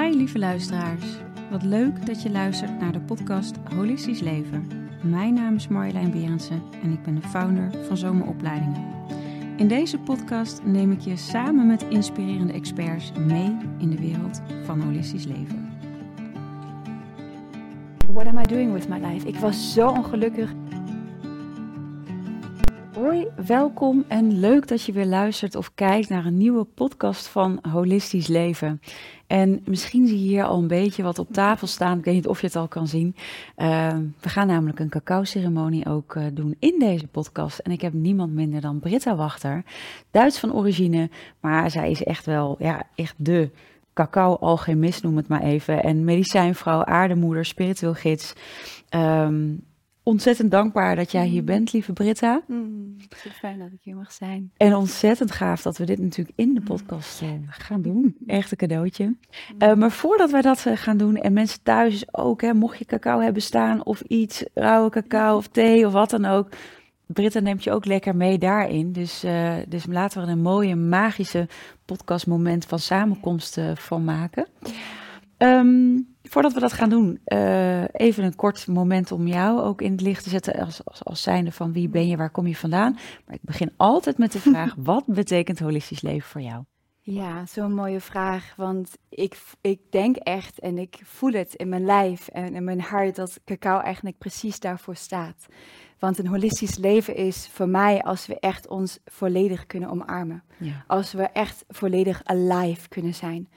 Hi lieve luisteraars. Wat leuk dat je luistert naar de podcast Holistisch Leven. Mijn naam is Marjolein Berensen en ik ben de founder van Zomeropleidingen. In deze podcast neem ik je samen met inspirerende experts mee in de wereld van holistisch leven. What am I doing with my life? Ik was zo ongelukkig. Hoi, welkom en leuk dat je weer luistert of kijkt naar een nieuwe podcast van Holistisch Leven. En misschien zie je hier al een beetje wat op tafel staan. Ik weet niet of je het al kan zien. Uh, we gaan namelijk een cacao-ceremonie ook uh, doen in deze podcast. En ik heb niemand minder dan Britta Wachter, Duits van origine, maar zij is echt wel, ja, echt de cacao-alchemist, noem het maar even. En medicijnvrouw, aardemoeder, spiritueel gids. Um, Ontzettend dankbaar dat jij hier mm. bent, lieve Britta. Mm, fijn dat ik hier mag zijn. En ontzettend gaaf dat we dit natuurlijk in de mm. podcast uh, gaan doen. Echt een cadeautje. Mm. Uh, maar voordat wij dat uh, gaan doen, en mensen thuis ook, hè, mocht je cacao hebben staan of iets, rauwe cacao of thee of wat dan ook. Britta neemt je ook lekker mee daarin. Dus, dus laten we er een mooie, magische podcastmoment van samenkomst van maken. Um, Voordat we dat gaan doen, uh, even een kort moment om jou ook in het licht te zetten als, als, als zijnde van wie ben je, waar kom je vandaan. Maar ik begin altijd met de vraag, wat betekent holistisch leven voor jou? Ja, zo'n mooie vraag, want ik, ik denk echt en ik voel het in mijn lijf en in mijn hart dat cacao eigenlijk precies daarvoor staat. Want een holistisch leven is voor mij als we echt ons volledig kunnen omarmen. Ja. Als we echt volledig alive kunnen zijn.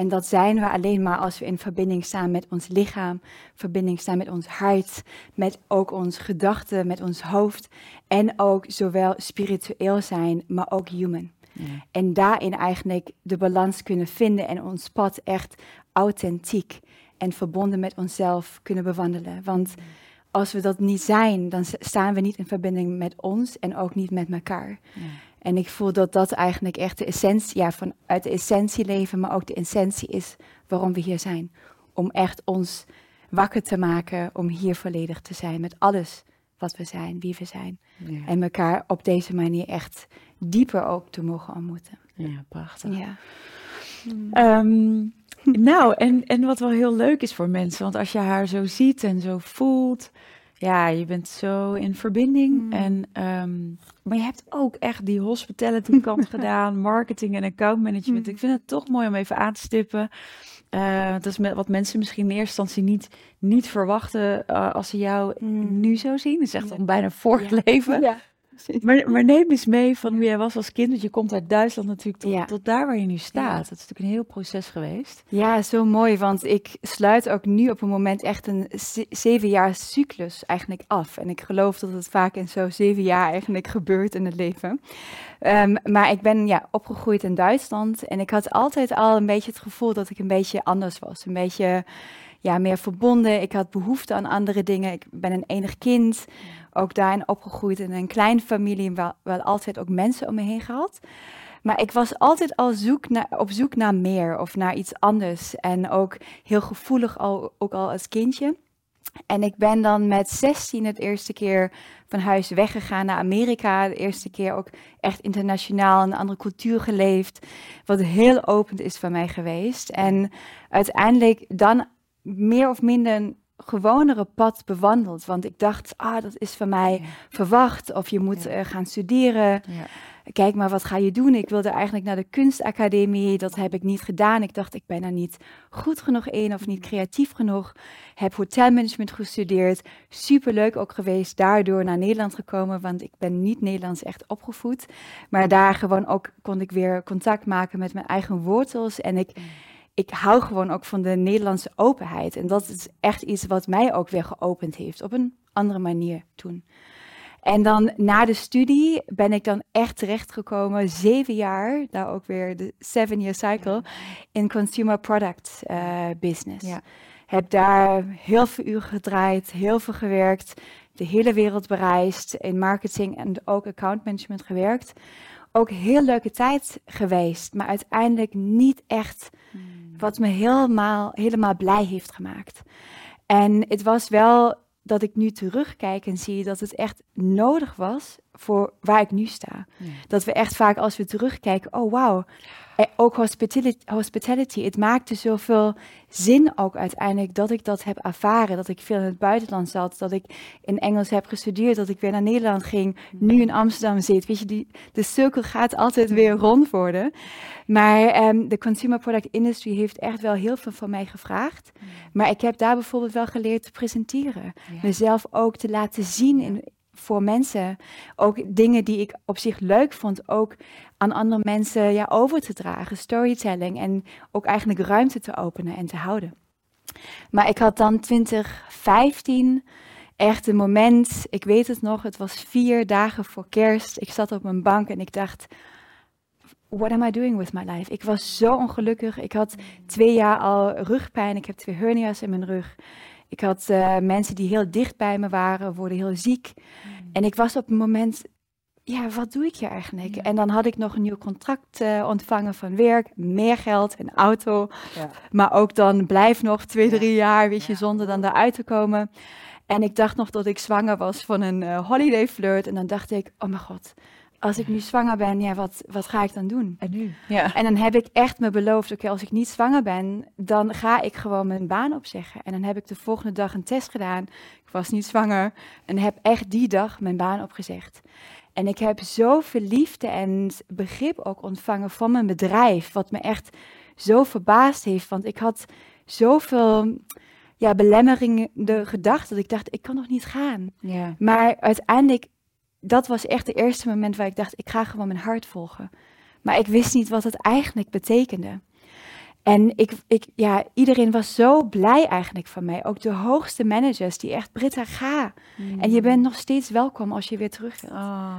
En dat zijn we alleen maar als we in verbinding staan met ons lichaam, verbinding staan met ons hart, met ook ons gedachten, met ons hoofd. En ook zowel spiritueel zijn, maar ook human. Ja. En daarin eigenlijk de balans kunnen vinden en ons pad echt authentiek en verbonden met onszelf kunnen bewandelen. Want als we dat niet zijn, dan staan we niet in verbinding met ons en ook niet met elkaar. Ja. En ik voel dat dat eigenlijk echt de essentie, ja, van uit de essentie leven, maar ook de essentie is waarom we hier zijn. Om echt ons wakker te maken, om hier volledig te zijn met alles wat we zijn, wie we zijn. En elkaar op deze manier echt dieper ook te mogen ontmoeten. Ja, prachtig. Ja. Ehm, nou, en, en wat wel heel leuk is voor mensen, want als je haar zo ziet en zo voelt, ja, je bent zo in verbinding. Mm. En, um, maar je hebt ook echt die hospitality kant gedaan, marketing en account management. Mm. Ik vind het toch mooi om even aan te stippen. Uh, dat is met wat mensen misschien in eerste instantie niet, niet verwachten uh, als ze jou mm. nu zo zien. Het is echt ja. bijna vorig ja. leven. Ja. Maar, maar, neem eens mee van hoe jij was als kind. Want je komt uit Duitsland natuurlijk tot, tot daar waar je nu staat. Dat is natuurlijk een heel proces geweest. Ja, zo mooi. Want ik sluit ook nu op een moment echt een zeven jaar cyclus eigenlijk af. En ik geloof dat het vaak in zo'n zeven jaar eigenlijk gebeurt in het leven. Um, maar ik ben ja, opgegroeid in Duitsland. En ik had altijd al een beetje het gevoel dat ik een beetje anders was. Een beetje ja, meer verbonden. Ik had behoefte aan andere dingen. Ik ben een enig kind ook daarin opgegroeid in een kleine familie, wel, wel altijd ook mensen om me heen gehad. Maar ik was altijd al zoek naar, op zoek naar meer of naar iets anders. En ook heel gevoelig, al, ook al als kindje. En ik ben dan met 16 het eerste keer van huis weggegaan naar Amerika. De eerste keer ook echt internationaal een andere cultuur geleefd. Wat heel opend is voor mij geweest. En uiteindelijk dan meer of minder gewonere pad bewandeld. Want ik dacht, ah, dat is van mij verwacht. Of je moet uh, gaan studeren. Ja. Kijk maar, wat ga je doen? Ik wilde eigenlijk naar de kunstacademie. Dat heb ik niet gedaan. Ik dacht, ik ben er niet goed genoeg in of niet creatief genoeg. Heb hotelmanagement gestudeerd. Superleuk ook geweest. Daardoor naar Nederland gekomen, want ik ben niet Nederlands echt opgevoed. Maar daar gewoon ook kon ik weer contact maken met mijn eigen wortels. En ik ik hou gewoon ook van de Nederlandse openheid. En dat is echt iets wat mij ook weer geopend heeft op een andere manier toen. En dan na de studie ben ik dan echt terechtgekomen, zeven jaar, daar ook weer de seven year cycle, in consumer product uh, business. Ja. Heb daar heel veel uren gedraaid, heel veel gewerkt, de hele wereld bereisd, in marketing en ook account management gewerkt. Ook heel leuke tijd geweest, maar uiteindelijk niet echt hmm wat me helemaal, helemaal blij heeft gemaakt. En het was wel dat ik nu terugkijk en zie dat het echt nodig was voor waar ik nu sta. Dat we echt vaak als we terugkijken, oh wauw, ook hospitality, hospitality, het maakte zoveel zin ook uiteindelijk dat ik dat heb ervaren. Dat ik veel in het buitenland zat, dat ik in Engels heb gestudeerd, dat ik weer naar Nederland ging, nu in Amsterdam zit. Weet je, die, de cirkel gaat altijd weer rond worden. Maar ehm, de consumer product industry heeft echt wel heel veel van mij gevraagd. Maar ik heb daar bijvoorbeeld wel geleerd te presenteren. Mezelf ook te laten zien in, voor mensen. Ook dingen die ik op zich leuk vond, ook aan andere mensen ja, over te dragen. Storytelling en ook eigenlijk ruimte te openen en te houden. Maar ik had dan 2015 echt een moment, ik weet het nog, het was vier dagen voor kerst. Ik zat op mijn bank en ik dacht, what am I doing with my life? Ik was zo ongelukkig. Ik had twee jaar al rugpijn. Ik heb twee hernia's in mijn rug. Ik had uh, mensen die heel dicht bij me waren, worden heel ziek. Mm. En ik was op het moment, ja, wat doe ik hier eigenlijk? En dan had ik nog een nieuw contract uh, ontvangen van werk, meer geld, een auto. Ja. Maar ook dan blijf nog twee, drie jaar, weet je, zonder dan eruit te komen. En ik dacht nog dat ik zwanger was van een uh, holiday flirt. En dan dacht ik, oh mijn god, als ik nu zwanger ben, ja, wat, wat ga ik dan doen? En nu? Ja. En dan heb ik echt me beloofd, oké, als ik niet zwanger ben, dan ga ik gewoon mijn baan opzeggen. En dan heb ik de volgende dag een test gedaan. Ik was niet zwanger en heb echt die dag mijn baan opgezegd. En ik heb zoveel liefde en begrip ook ontvangen van mijn bedrijf, wat me echt zo verbaasd heeft. Want ik had zoveel ja, belemmeringen gedacht dat ik dacht, ik kan nog niet gaan. Ja. Maar uiteindelijk dat was echt het eerste moment waar ik dacht, ik ga gewoon mijn hart volgen. Maar ik wist niet wat het eigenlijk betekende. En ik, ik, ja, iedereen was zo blij eigenlijk van mij. Ook de hoogste managers die echt, Britta, ga. En je bent mm. nog steeds welkom als je weer terug. Oh.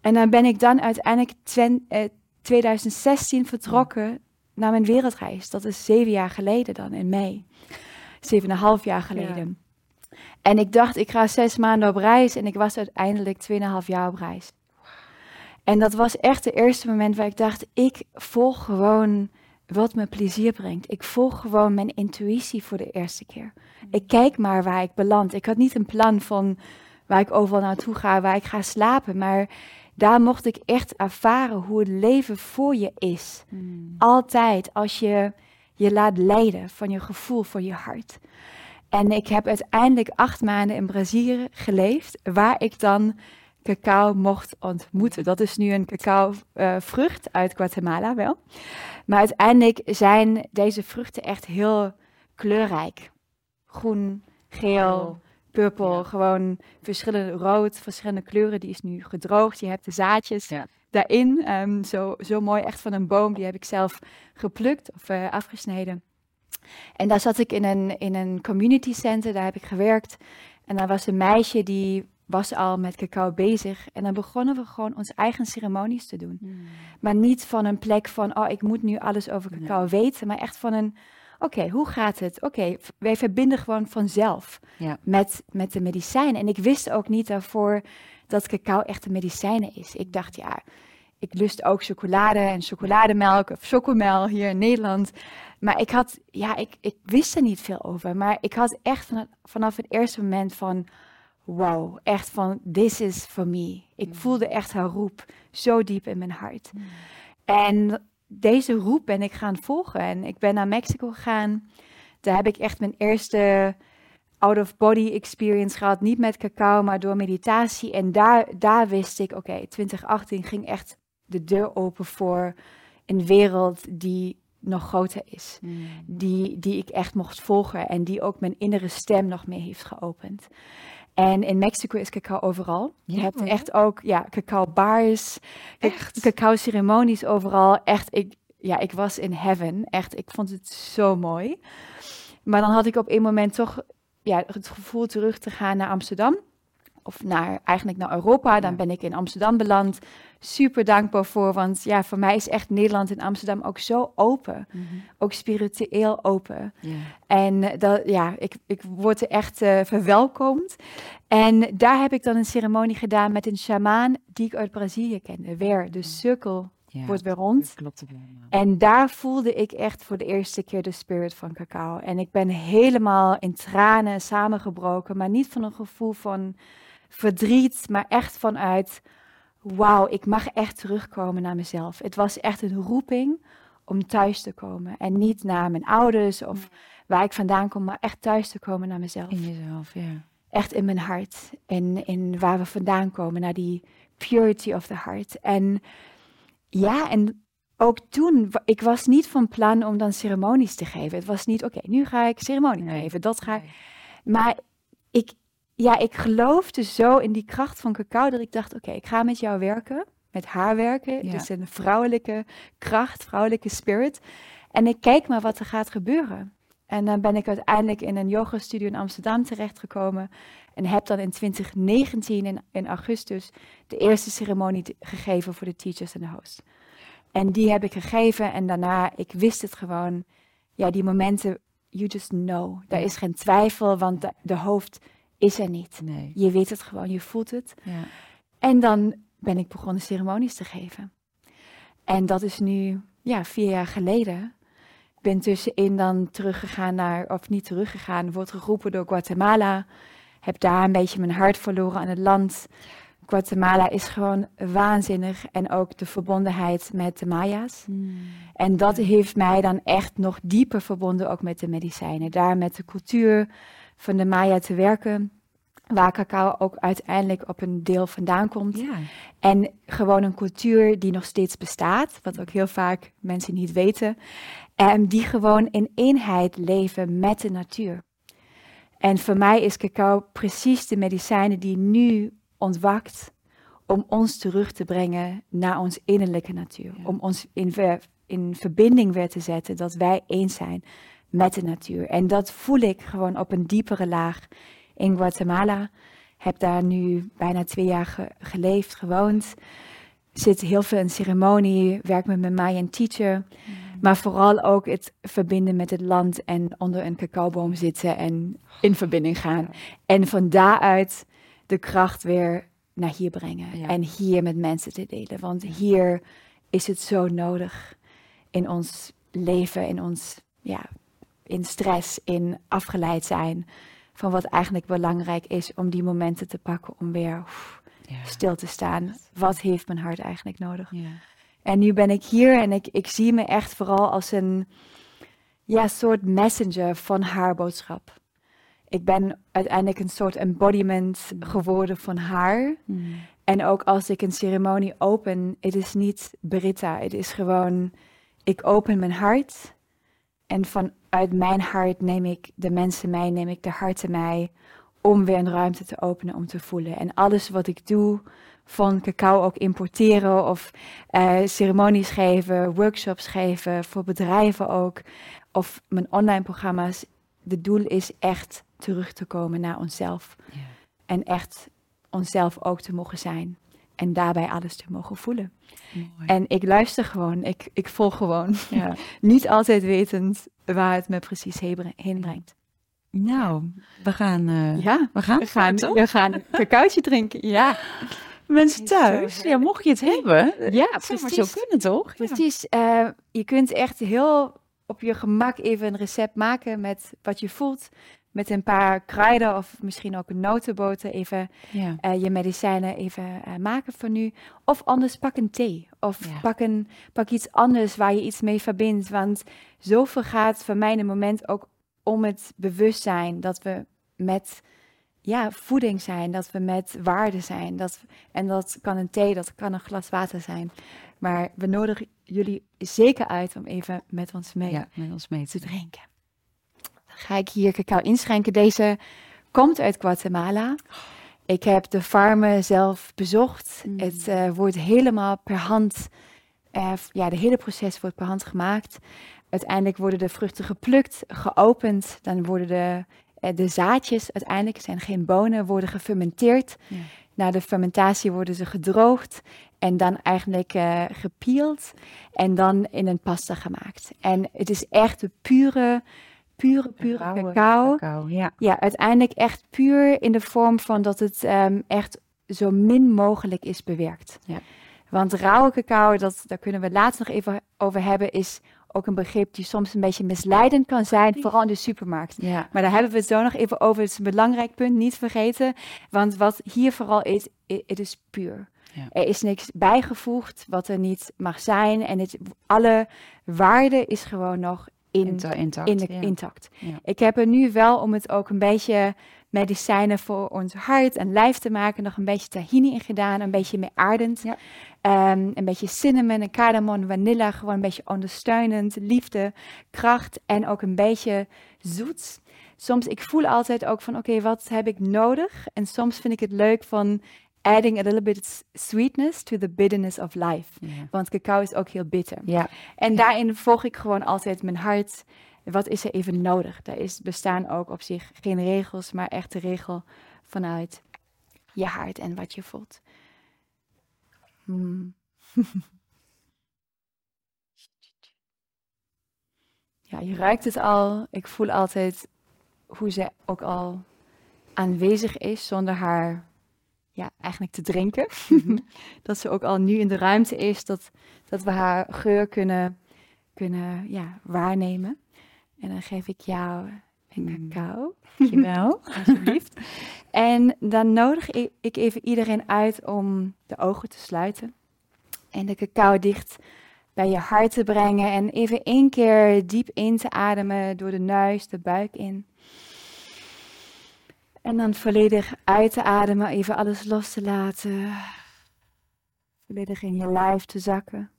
En dan ben ik dan uiteindelijk twen, eh, 2016 vertrokken naar mijn wereldreis. Dat is zeven jaar geleden dan, in mei. Zeven en een half jaar geleden. En ik dacht, ik ga zes maanden op reis. En ik was uiteindelijk tweeënhalf jaar op reis. En dat was echt het eerste moment waar ik dacht, ik volg gewoon wat me plezier brengt. Ik volg gewoon mijn intuïtie voor de eerste keer. Ik kijk maar waar ik beland. Ik had niet een plan van waar ik overal naartoe ga, waar ik ga slapen. Maar daar mocht ik echt ervaren hoe het leven voor je is. Hmm. Altijd als je je laat leiden van je gevoel, van je hart. En ik heb uiteindelijk acht maanden in Brazilië geleefd, waar ik dan cacao mocht ontmoeten. Dat is nu een cacao-vrucht uit Guatemala wel. Maar uiteindelijk zijn deze vruchten echt heel kleurrijk. Groen, geel, purple, gewoon verschillende rood, verschillende kleuren. Die is nu gedroogd. Je hebt de zaadjes daarin. Um, zo, zo mooi, echt van een boom. Die heb ik zelf geplukt of uh, afgesneden. En daar zat ik in een, in een community center, daar heb ik gewerkt. En daar was een meisje die was al met cacao bezig. En dan begonnen we gewoon onze eigen ceremonies te doen. Hmm. Maar niet van een plek van, oh, ik moet nu alles over cacao weten. Maar echt van een, oké, hoe gaat het? Oké, wij verbinden gewoon vanzelf met, met de medicijnen. En ik wist ook niet daarvoor dat cacao echt een medicijnen is. Ik dacht, ja, ik lust ook chocolade en chocolademelk of chocomel hier in Nederland. Maar ik had, ja, ik, ik wist er niet veel over. Maar ik had echt vanaf het eerste moment van, wow, echt van, this is for me. Ik mm. voelde echt haar roep zo diep in mijn hart. Mm. En deze roep ben ik gaan volgen. En ik ben naar Mexico gegaan. Daar heb ik echt mijn eerste out-of-body experience gehad. Niet met cacao, maar door meditatie. En daar, daar wist ik, oké, 2018 ging echt de deur open voor een wereld die nog groter is. Hmm. Die, die ik echt mocht volgen en die ook mijn innere stem nog meer heeft geopend. En in Mexico is cacao overal. Je hebt echt ook ja, cacao bars, cacao ceremonies overal. Echt, ik, ja, ik was in heaven. Echt, ik vond het zo mooi. Maar dan had ik op een moment toch ja, het gevoel terug te gaan naar Amsterdam of naar, eigenlijk naar Europa. Dan ben ik in Amsterdam beland. Super dankbaar voor, want ja, voor mij is echt Nederland en Amsterdam ook zo open. Mhm. Ook spiritueel open. En dat, ja, ik, ik word er echt uh, verwelkomd. En daar heb ik dan een ceremonie gedaan met een shamaan die ik uit Brazilië kende. Weer, de cirkel wordt weer rond. Klopt en daar voelde ik echt voor de eerste keer de spirit van cacao. En ik ben helemaal in tranen samengebroken, maar niet van een gevoel van verdriet, maar echt vanuit, wauw, ik mag echt terugkomen naar mezelf. Het was echt een roeping om thuis te komen. En niet naar mijn ouders of waar ik vandaan kom, maar echt thuis te komen naar mezelf. In jezelf, ja. Echt in mijn hart. En in waar we vandaan komen, naar die purity of the heart. En ja, en ook toen, ik was niet van plan om dan ceremonies te geven. Het was niet, oké, nu ga ik ceremonie geven, dat ga ik. Maar ik, ja, ik geloofde zo in die kracht van cacao dat ik dacht, oké, ik ga met jou werken, met haar werken. Ja. Dus een vrouwelijke kracht, vrouwelijke spirit. En ik kijk maar wat er gaat gebeuren. En dan ben ik uiteindelijk in een yoga studio in Amsterdam terechtgekomen. En heb dan in 2019, in, in augustus, de eerste ceremonie gegeven voor de teachers en de host. En die heb ik gegeven en daarna, ik wist het gewoon. Ja, die momenten, you just know. Daar is geen twijfel, want de, de hoofd is er niet. Nee. Je weet het gewoon, je voelt het. Ja. En dan ben ik begonnen ceremonies te geven. En dat is nu, ja, vier jaar geleden. Ik ben tussenin dan teruggegaan naar, of niet teruggegaan, wordt geroepen door Guatemala. Heb daar een beetje mijn hart verloren aan het land. Guatemala is gewoon waanzinnig en ook de verbondenheid met de Maya's. Hmm. En dat heeft mij dan echt nog dieper verbonden ook met de medicijnen. Daar met de cultuur van de Maya te werken, waar cacao ook uiteindelijk op een deel vandaan komt. Ja. En gewoon een cultuur die nog steeds bestaat, wat ook heel vaak mensen niet weten. En die gewoon in eenheid leven met de natuur. En voor mij is cacao precies de medicijnen die nu ontwakt om ons terug te brengen naar ons innerlijke natuur. Ja. Om ons in, ver- in verbinding weer te zetten dat wij eens zijn met de natuur. En dat voel ik gewoon op een diepere laag in Guatemala. Heb daar nu bijna twee jaar ge- geleefd, gewoond. Zit heel veel in ceremonie, werk met mijn Mayan teacher. Maar vooral ook het verbinden met het land en onder een cacaoboom zitten en in verbinding gaan. En van daaruit de kracht weer naar hier brengen. Ja. En hier met mensen te delen. Want hier is het zo nodig in ons leven, in ons, ja, in stress, in afgeleid zijn. Van wat eigenlijk belangrijk is om die momenten te pakken om weer oef, Ja. stil te staan. Wat heeft mijn hart eigenlijk nodig? Ja. En nu ben ik hier en ik, ik zie me echt vooral als een ja, soort messenger van haar boodschap. Ik ben uiteindelijk een soort embodiment geworden van haar. Hmm. En ook als ik een ceremonie open, het is niet Britta, het is gewoon, ik open mijn hart. En vanuit mijn hart neem ik de mensen mee, neem ik de harten mee, om weer een ruimte te openen om te voelen. En alles wat ik doe, van cacao ook importeren of eh, ceremonies geven, workshops geven, voor bedrijven ook, of mijn online programma's, de doel is echt terug te komen naar onszelf. Ja. En echt onszelf ook te mogen zijn. En daarbij alles te mogen voelen. Mooi. En ik luister gewoon, ik, ik volg gewoon. Ja. Niet altijd wetend waar het me precies heen bre- heen brengt. Nou, we gaan, eh, Ja, we gaan, we gaan, toch? we gaan een cacaotje drinken. Ja, Mensen thuis, ja, mocht je het hebben, ja het zou maar zo kunnen, toch? Precies. eh, je kunt echt heel op je gemak even een recept maken met wat je voelt. Met een paar kruiden of misschien ook een notenboter. Even Ja. eh, je medicijnen even eh, maken voor nu. Of anders pak een thee. Of Ja. pak, een, pak iets anders waar je iets mee verbindt. Want zoveel gaat voor mij in het moment ook om het bewustzijn dat we met ja, voeding zijn. Dat we met waarde zijn. Dat, en dat kan een thee, dat kan een glas water zijn. Maar we nodigen jullie zeker uit om even met ons mee ja, met ons mee te drinken. Ga ik hier cacao inschenken. Deze komt uit Guatemala. Ik heb de farmen zelf bezocht. Mm. Het eh, wordt helemaal per hand, f- ja, de hele proces wordt per hand gemaakt. Uiteindelijk worden de vruchten geplukt, geopend. Dan worden de, eh, de zaadjes, uiteindelijk zijn geen bonen, worden gefermenteerd. Ja. Na de fermentatie worden ze gedroogd en dan eigenlijk gepield en dan in een pasta gemaakt. En het is echt de pure, pure, pure Rauwe cacao. Cacao, ja. Ja, uiteindelijk echt puur in de vorm van dat het ehm, echt zo min mogelijk is bewerkt. Ja. Want rauwe cacao, dat, daar kunnen we later nog even over hebben, is ook een begrip die soms een beetje misleidend kan zijn, vooral in de supermarkt. Ja. Maar daar hebben we het zo nog even over. Het is een belangrijk punt, niet vergeten. Want wat hier vooral is, het is puur. Ja. Er is niks bijgevoegd wat er niet mag zijn. En het, alle waarde is gewoon nog in, intact. In de, intact. Ik heb er nu wel om het ook een beetje medicijnen voor ons hart en lijf te maken. Nog een beetje tahini in gedaan, een beetje meer aardend. Ja. Ehm, een beetje cinnamon en cardamom, vanilla, gewoon een beetje ondersteunend, liefde, kracht en ook een beetje zoet. Soms, ik voel altijd ook van, oké, wat heb ik nodig? En soms vind ik het leuk van adding a little bit sweetness to the bitterness of life. Want cacao is ook heel bitter. En daarin volg ik gewoon altijd mijn hart. Wat is er even nodig? Daar is, bestaan ook op zich geen regels, maar echt de regel vanuit je hart en wat je voelt. Hmm. ja, je ruikt het al. Ik voel altijd hoe ze ook al aanwezig is zonder haar ja, eigenlijk te drinken. Mhm. dat ze ook al nu in de ruimte is, dat, dat we haar geur kunnen, kunnen ja, waarnemen. En dan geef ik jou een mm. cacao. Dankjewel. Alsjeblieft. En dan nodig ik even iedereen uit om de ogen te sluiten. En de cacao dicht bij je hart te brengen. En even één keer diep in te ademen door de neus, de buik in. En dan volledig uit te ademen, even alles los te laten. Volledig in je lijf te zakken.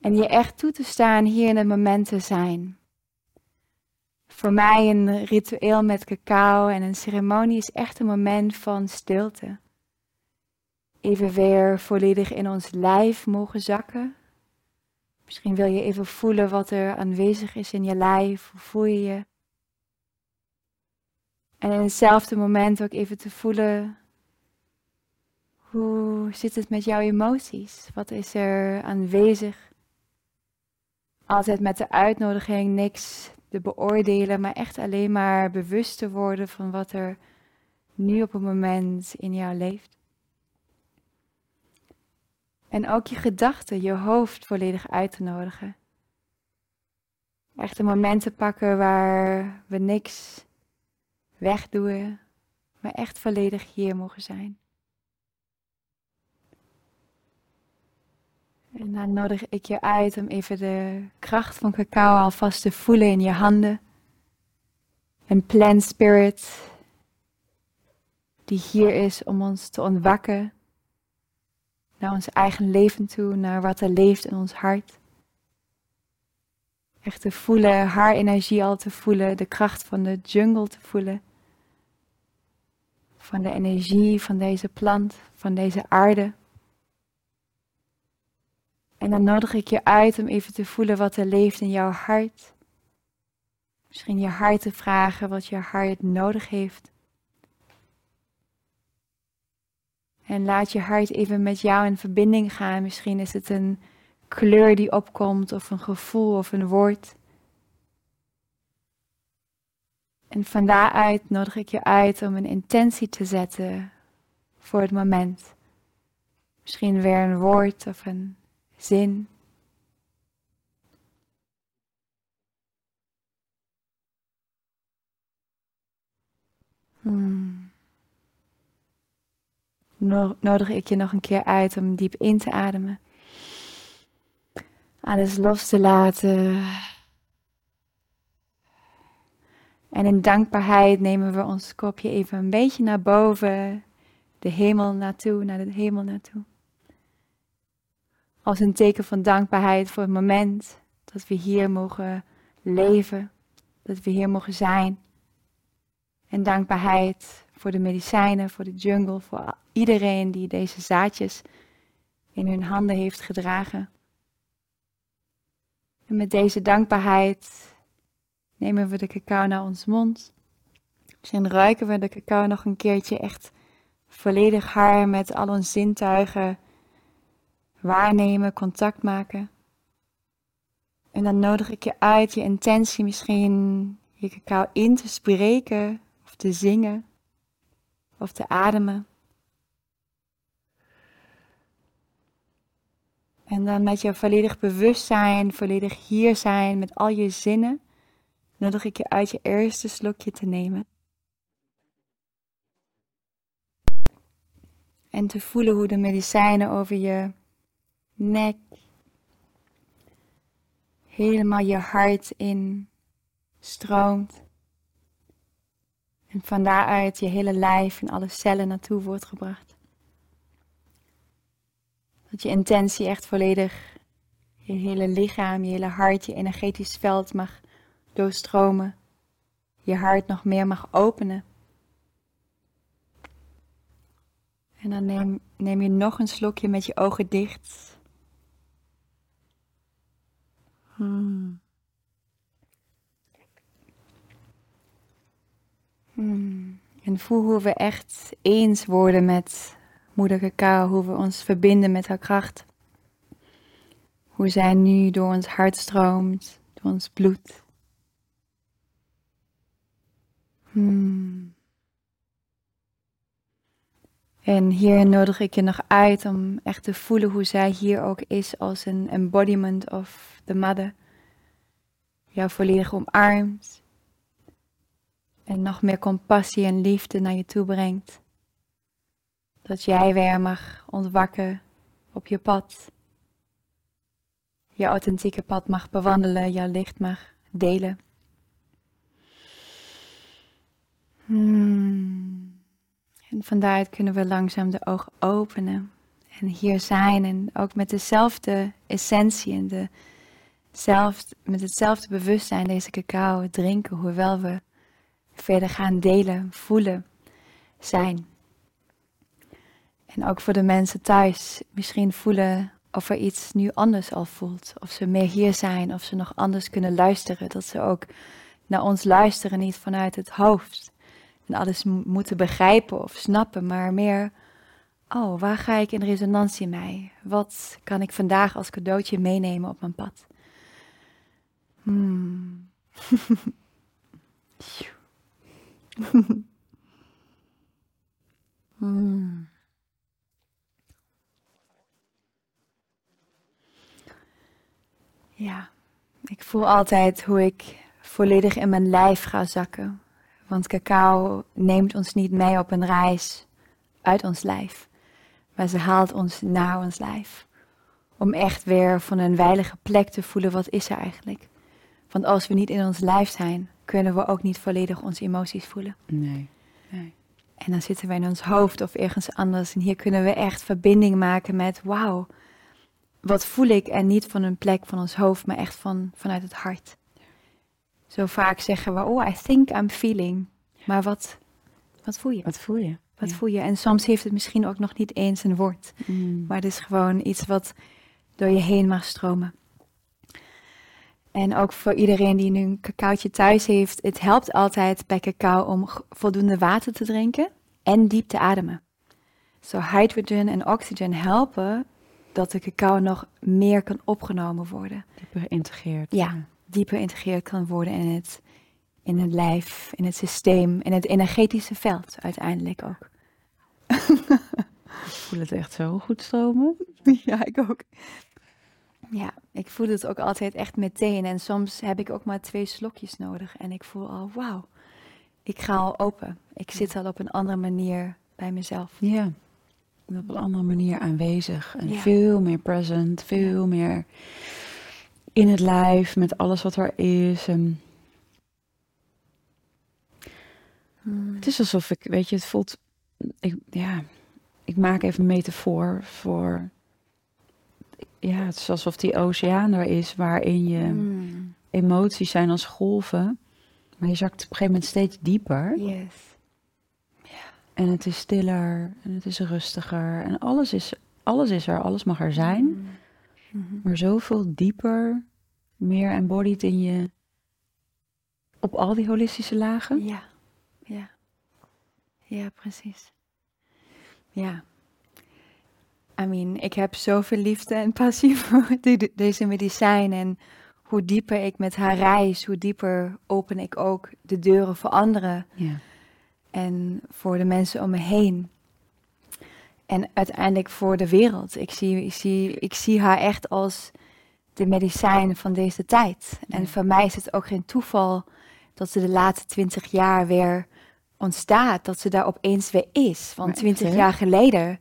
En je echt toe te staan hier in het moment te zijn. Voor mij een ritueel met cacao en een ceremonie is echt een moment van stilte. Even weer volledig in ons lijf mogen zakken. Misschien wil je even voelen wat er aanwezig is in je lijf. Hoe voel je je? En in hetzelfde moment ook even te voelen, hoe zit het met jouw emoties? Wat is er aanwezig? Altijd met de uitnodiging niks te beoordelen, maar echt alleen maar bewust te worden van wat er nu op het moment in jou leeft. En ook je gedachten, je hoofd volledig uit te nodigen. Echt een moment te pakken waar we niks wegdoen, maar echt volledig hier mogen zijn. En dan nodig ik je uit om even de kracht van cacao alvast te voelen in je handen. Een plant spirit die hier is om ons te ontwakken naar ons eigen leven toe, naar wat er leeft in ons hart. Echt te voelen, haar energie al te voelen, de kracht van de jungle te voelen. Van de energie van deze plant, van deze aarde. En dan nodig ik je uit om even te voelen wat er leeft in jouw hart. Misschien je hart te vragen wat je hart nodig heeft. En laat je hart even met jou in verbinding gaan. Misschien is het een kleur die opkomt, of een gevoel, of een woord. En van daaruit nodig ik je uit om een intentie te zetten voor het moment. Misschien weer een woord of een zin. Hmm. Nodig ik je nog een keer uit om diep in te ademen. Alles los te laten. En in dankbaarheid nemen we ons kopje even een beetje naar boven, de hemel naartoe, naar de hemel naartoe. Als een teken van dankbaarheid voor het moment dat we hier mogen leven, dat we hier mogen zijn. En dankbaarheid voor de medicijnen, voor de jungle, voor iedereen die deze zaadjes in hun handen heeft gedragen. En met deze dankbaarheid nemen we de cacao naar ons mond. En ruiken we de cacao nog een keertje echt volledig haar met al onze zintuigen waarnemen, contact maken. En dan nodig ik je uit je intentie misschien je cacao in te spreken of te zingen of te ademen. En dan met je volledig bewustzijn, volledig hier zijn, met al je zinnen, nodig ik je uit je eerste slokje te nemen. En te voelen hoe de medicijnen over je nek, helemaal je hart in stroomt. En van daaruit je hele lijf en alle cellen naartoe wordt gebracht. Dat je intentie echt volledig je hele lichaam, je hele hart, je energetisch veld mag doorstromen. Je hart nog meer mag openen. En dan neem, neem je nog een slokje met je ogen dicht. Hmm. Hmm. En voel hoe we echt eens worden met moeder cacao, hoe we ons verbinden met haar kracht. Hoe zij nu door ons hart stroomt, door ons bloed. Hmm. En hier nodig ik je nog uit om echt te voelen hoe zij hier ook is als een embodiment of the mother. Jou volledig omarmt. En nog meer compassie en liefde naar je toe brengt. Dat jij weer mag ontwakken op je pad. Je authentieke pad mag bewandelen, jouw licht mag delen. Hmm. En van kunnen we langzaam de ogen openen. En hier zijn en ook met dezelfde essentie en de met hetzelfde bewustzijn deze cacao drinken, hoewel we verder gaan delen, voelen, zijn. En ook voor de mensen thuis, misschien voelen of er iets nu anders al voelt. Of ze meer hier zijn, of ze nog anders kunnen luisteren. Dat ze ook naar ons luisteren, niet vanuit het hoofd. En alles moeten begrijpen of snappen, maar meer, oh, waar ga ik in resonantie mee? Wat kan ik vandaag als cadeautje meenemen op mijn pad? Hmm. Ja, ik voel altijd hoe ik volledig in mijn lijf ga zakken. Want cacao neemt ons niet mee op een reis uit ons lijf, maar ze haalt ons naar ons lijf. Om echt weer van een veilige plek te voelen, wat is er eigenlijk? Want als we niet in ons lijf zijn, kunnen we ook niet volledig onze emoties voelen. Nee. nee. En dan zitten we in ons hoofd of ergens anders. En hier kunnen we echt verbinding maken met, wauw, wat voel ik? En niet van een plek van ons hoofd, maar echt van, vanuit het hart. Zo vaak zeggen we, oh, I think I'm feeling. Maar wat, wat voel je? Wat voel je? Wat voel je? En soms heeft het misschien ook nog niet eens een woord. Mm. Maar het is gewoon iets wat door je heen mag stromen. En ook voor iedereen die nu een cacaotje thuis heeft, het helpt altijd bij cacao om voldoende water te drinken en diep te ademen. Zo hydrogen en oxygen helpen dat de cacao nog meer kan opgenomen worden. Dieper geïntegreerd. Ja, dieper geïntegreerd kan worden in het, in het lijf, in het systeem, in het energetische veld uiteindelijk ook. ik voel het echt zo goed stromen. Ja, ik ook. Ja, ik voel het ook altijd echt meteen. En soms heb ik ook maar twee slokjes nodig. En ik voel al, wauw, ik ga al open. Ik zit al op een andere manier bij mezelf. Ja, op een andere manier aanwezig. En veel meer present, veel meer in het lijf met alles wat er is. En hmm. Het is alsof ik, weet je, het voelt, ik, ja, ik maak even een metafoor voor ja, het is alsof die oceaan er is waarin je hmm. emoties zijn als golven. Maar je zakt op een gegeven moment steeds dieper. Yes. En het is stiller en het is rustiger. En alles is, alles is er, alles mag er zijn. Hmm. Mhm. Maar zoveel dieper, meer embodied in je. Op al die holistische lagen. Ja, ja. Ja, precies. Ja. I mean, ik heb zoveel liefde en passie voor deze medicijn. En hoe dieper ik met haar reis, hoe dieper open ik ook de deuren voor anderen. Ja. En voor de mensen om me heen. En uiteindelijk voor de wereld. Ik zie, ik zie, ik zie haar echt als de medicijn van deze tijd. En voor mij is het ook geen toeval dat ze de laatste twintig jaar weer ontstaat. Dat ze daar opeens weer is. Want twintig jaar geleden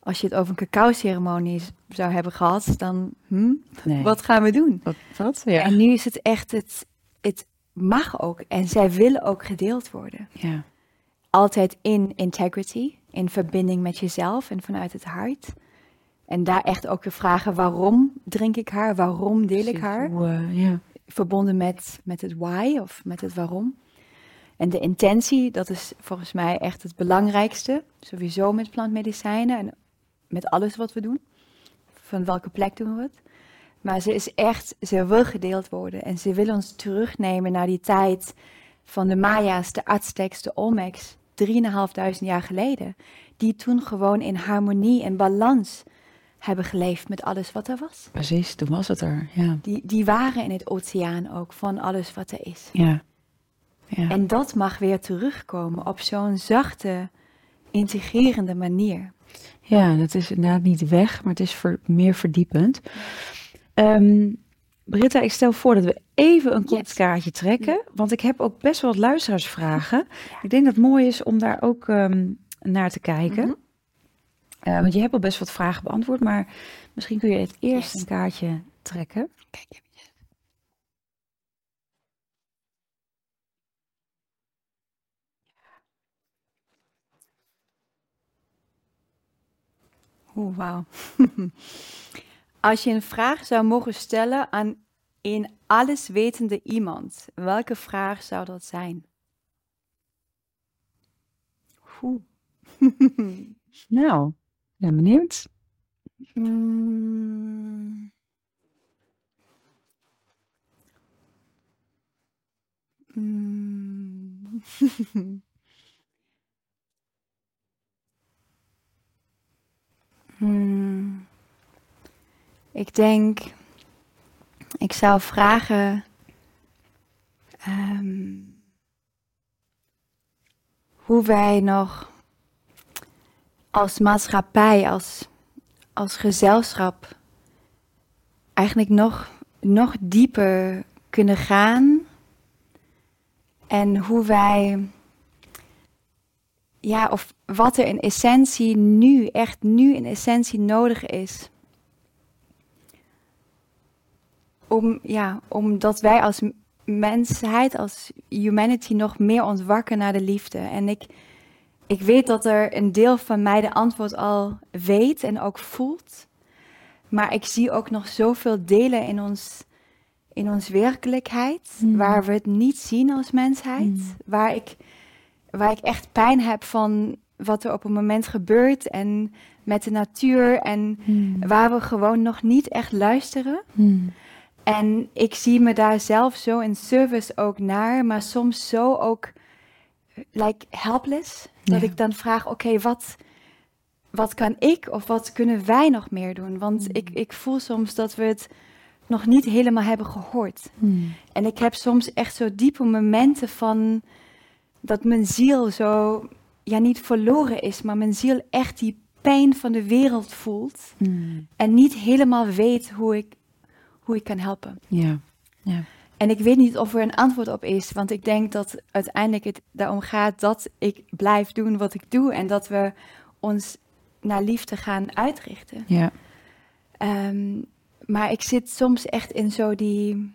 als je het over een cacao-ceremonie zou hebben gehad, dan hm, Nee. wat gaan we doen? Wat? wat? Ja. En nu is het echt, het, het mag ook en zij willen ook gedeeld worden. ja. Altijd in integrity, in verbinding met jezelf en vanuit het hart. En daar echt ook weer vragen, waarom drink ik haar? Waarom deel ik haar? eh, ja. verbonden met, met het why of met het waarom. En de intentie, dat is volgens mij echt het belangrijkste. Sowieso met plantmedicijnen en met alles wat we doen. Van welke plek doen we het? Maar ze is echt, ze wil gedeeld worden. En ze wil ons terugnemen naar die tijd van de Maya's, de Aztecs, de Olmecs. 3.500 jaar geleden. Die toen gewoon in harmonie en balans hebben geleefd met alles wat er was. Precies, toen was het er. Ja. Die, die waren in het oceaan ook van alles wat er is. Ja. ja. En dat mag weer terugkomen op zo'n zachte, integrerende manier. Ja, dat is inderdaad niet weg, maar het is ver- meer verdiepend. Ehm, Britta, ik stel voor dat we even een kort kaartje trekken, want ik heb ook best wel wat luisteraarsvragen. Ik denk dat het mooi is om daar ook ehm, naar te kijken. Mhm. Eh, want je hebt al best wat vragen beantwoord, maar misschien kun je het eerst Yes. een kaartje trekken. Kijk. Oeh, wauw. Als je een vraag zou mogen stellen aan een alleswetende iemand, welke vraag zou dat zijn? Oeh. Nou, ben benieuwd. Mm. Mm. Hmm. Ik denk, ik zou vragen, ehm, hoe wij nog als maatschappij, als als gezelschap eigenlijk nog, nog dieper kunnen gaan. En hoe wij, ja, of wat er in essentie nu, echt nu in essentie nodig is. Om, ja, omdat wij als mensheid, als humanity nog meer ontwakken naar de liefde. En ik, ik weet dat er een deel van mij de antwoord al weet en ook voelt. Maar ik zie ook nog zoveel delen in ons, in ons werkelijkheid, Mm. waar we het niet zien als mensheid. Mm. Waar, ik, waar ik echt pijn heb van wat er op een moment gebeurt en met de natuur. En waar we gewoon nog niet echt luisteren. En ik zie me daar zelf zo in service ook naar, maar soms zo ook like helpless. Dat Ja. ik dan vraag, oké, wat, wat kan ik of wat kunnen wij nog meer doen? Want Mm. ik, ik voel soms dat we het nog niet helemaal hebben gehoord. En ik heb soms echt zo diepe momenten van dat mijn ziel zo, ja niet verloren is, maar mijn ziel echt die pijn van de wereld voelt. En niet helemaal weet hoe ik, hoe ik kan helpen. Ja. Ja. En ik weet niet of er een antwoord op is, want ik denk dat uiteindelijk het daarom gaat dat ik blijf doen wat ik doe en dat we ons naar liefde gaan uitrichten. Ja. Ehm, maar ik zit soms echt in zo die,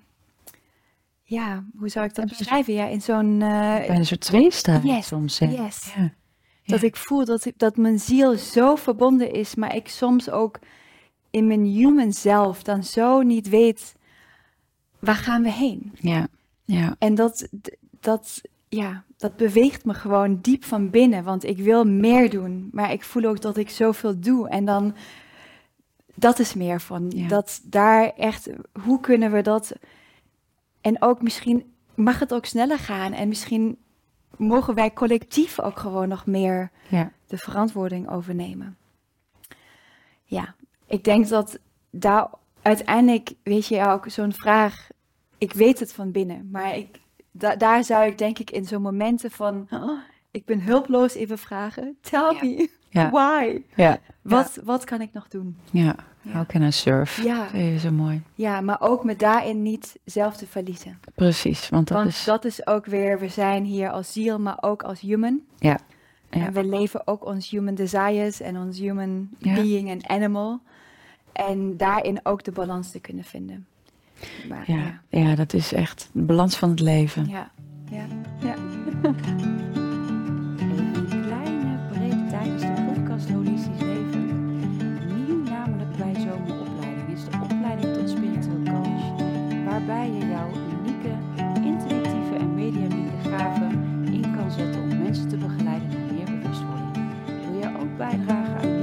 ja, hoe zou ik dat beschrijven? Ja, in zo'n, eh, Bijna een soort tweestrijd Yes, soms. Hè? yes. Ja. dat ik voel dat, dat mijn ziel zo verbonden is, maar ik soms ook in mijn human zelf dan zo niet weet, waar gaan we heen? Ja. Ja. En dat, dat, ja, dat beweegt me gewoon diep van binnen, want ik wil meer doen, maar ik voel ook dat ik zoveel doe. En dan, dat is meer van, Ja. dat daar echt, hoe kunnen we dat, en ook misschien mag het ook sneller gaan en misschien mogen wij collectief ook gewoon nog meer Ja. de verantwoording overnemen. Ja, ik denk dat daar uiteindelijk, weet je ook, zo'n vraag, ik weet het van binnen, maar ik, da- daar zou ik denk ik in zo'n momenten van, "Oh, ik ben hulploos even vragen, tell Ja. me, Ja. why? Ja. Wat, wat kan ik nog doen? Ja. Ja. How can I surf? Ja. Dat is zo mooi. Ja, maar ook me daarin niet zelf te verliezen. Precies, want dat Want is... dat is ook weer, we zijn hier als ziel, maar ook als human. Ja. En we leven ook ons human desires en ons human being en animal. En daarin ook de balans te kunnen vinden. Maar, ja, ja. dat is echt de balans van het leven. Ja, ja, ja. Een kleine break tijdens de podcast Holistisch Leven. Nieuw namelijk bij Zomeropleiding is de opleiding tot spiritueel coach. Waarbij je jouw unieke, intuïtieve en mediamieke gaven in kan zetten om mensen te begeleiden naar meer bewustwording. Wil je ook bijdragen aan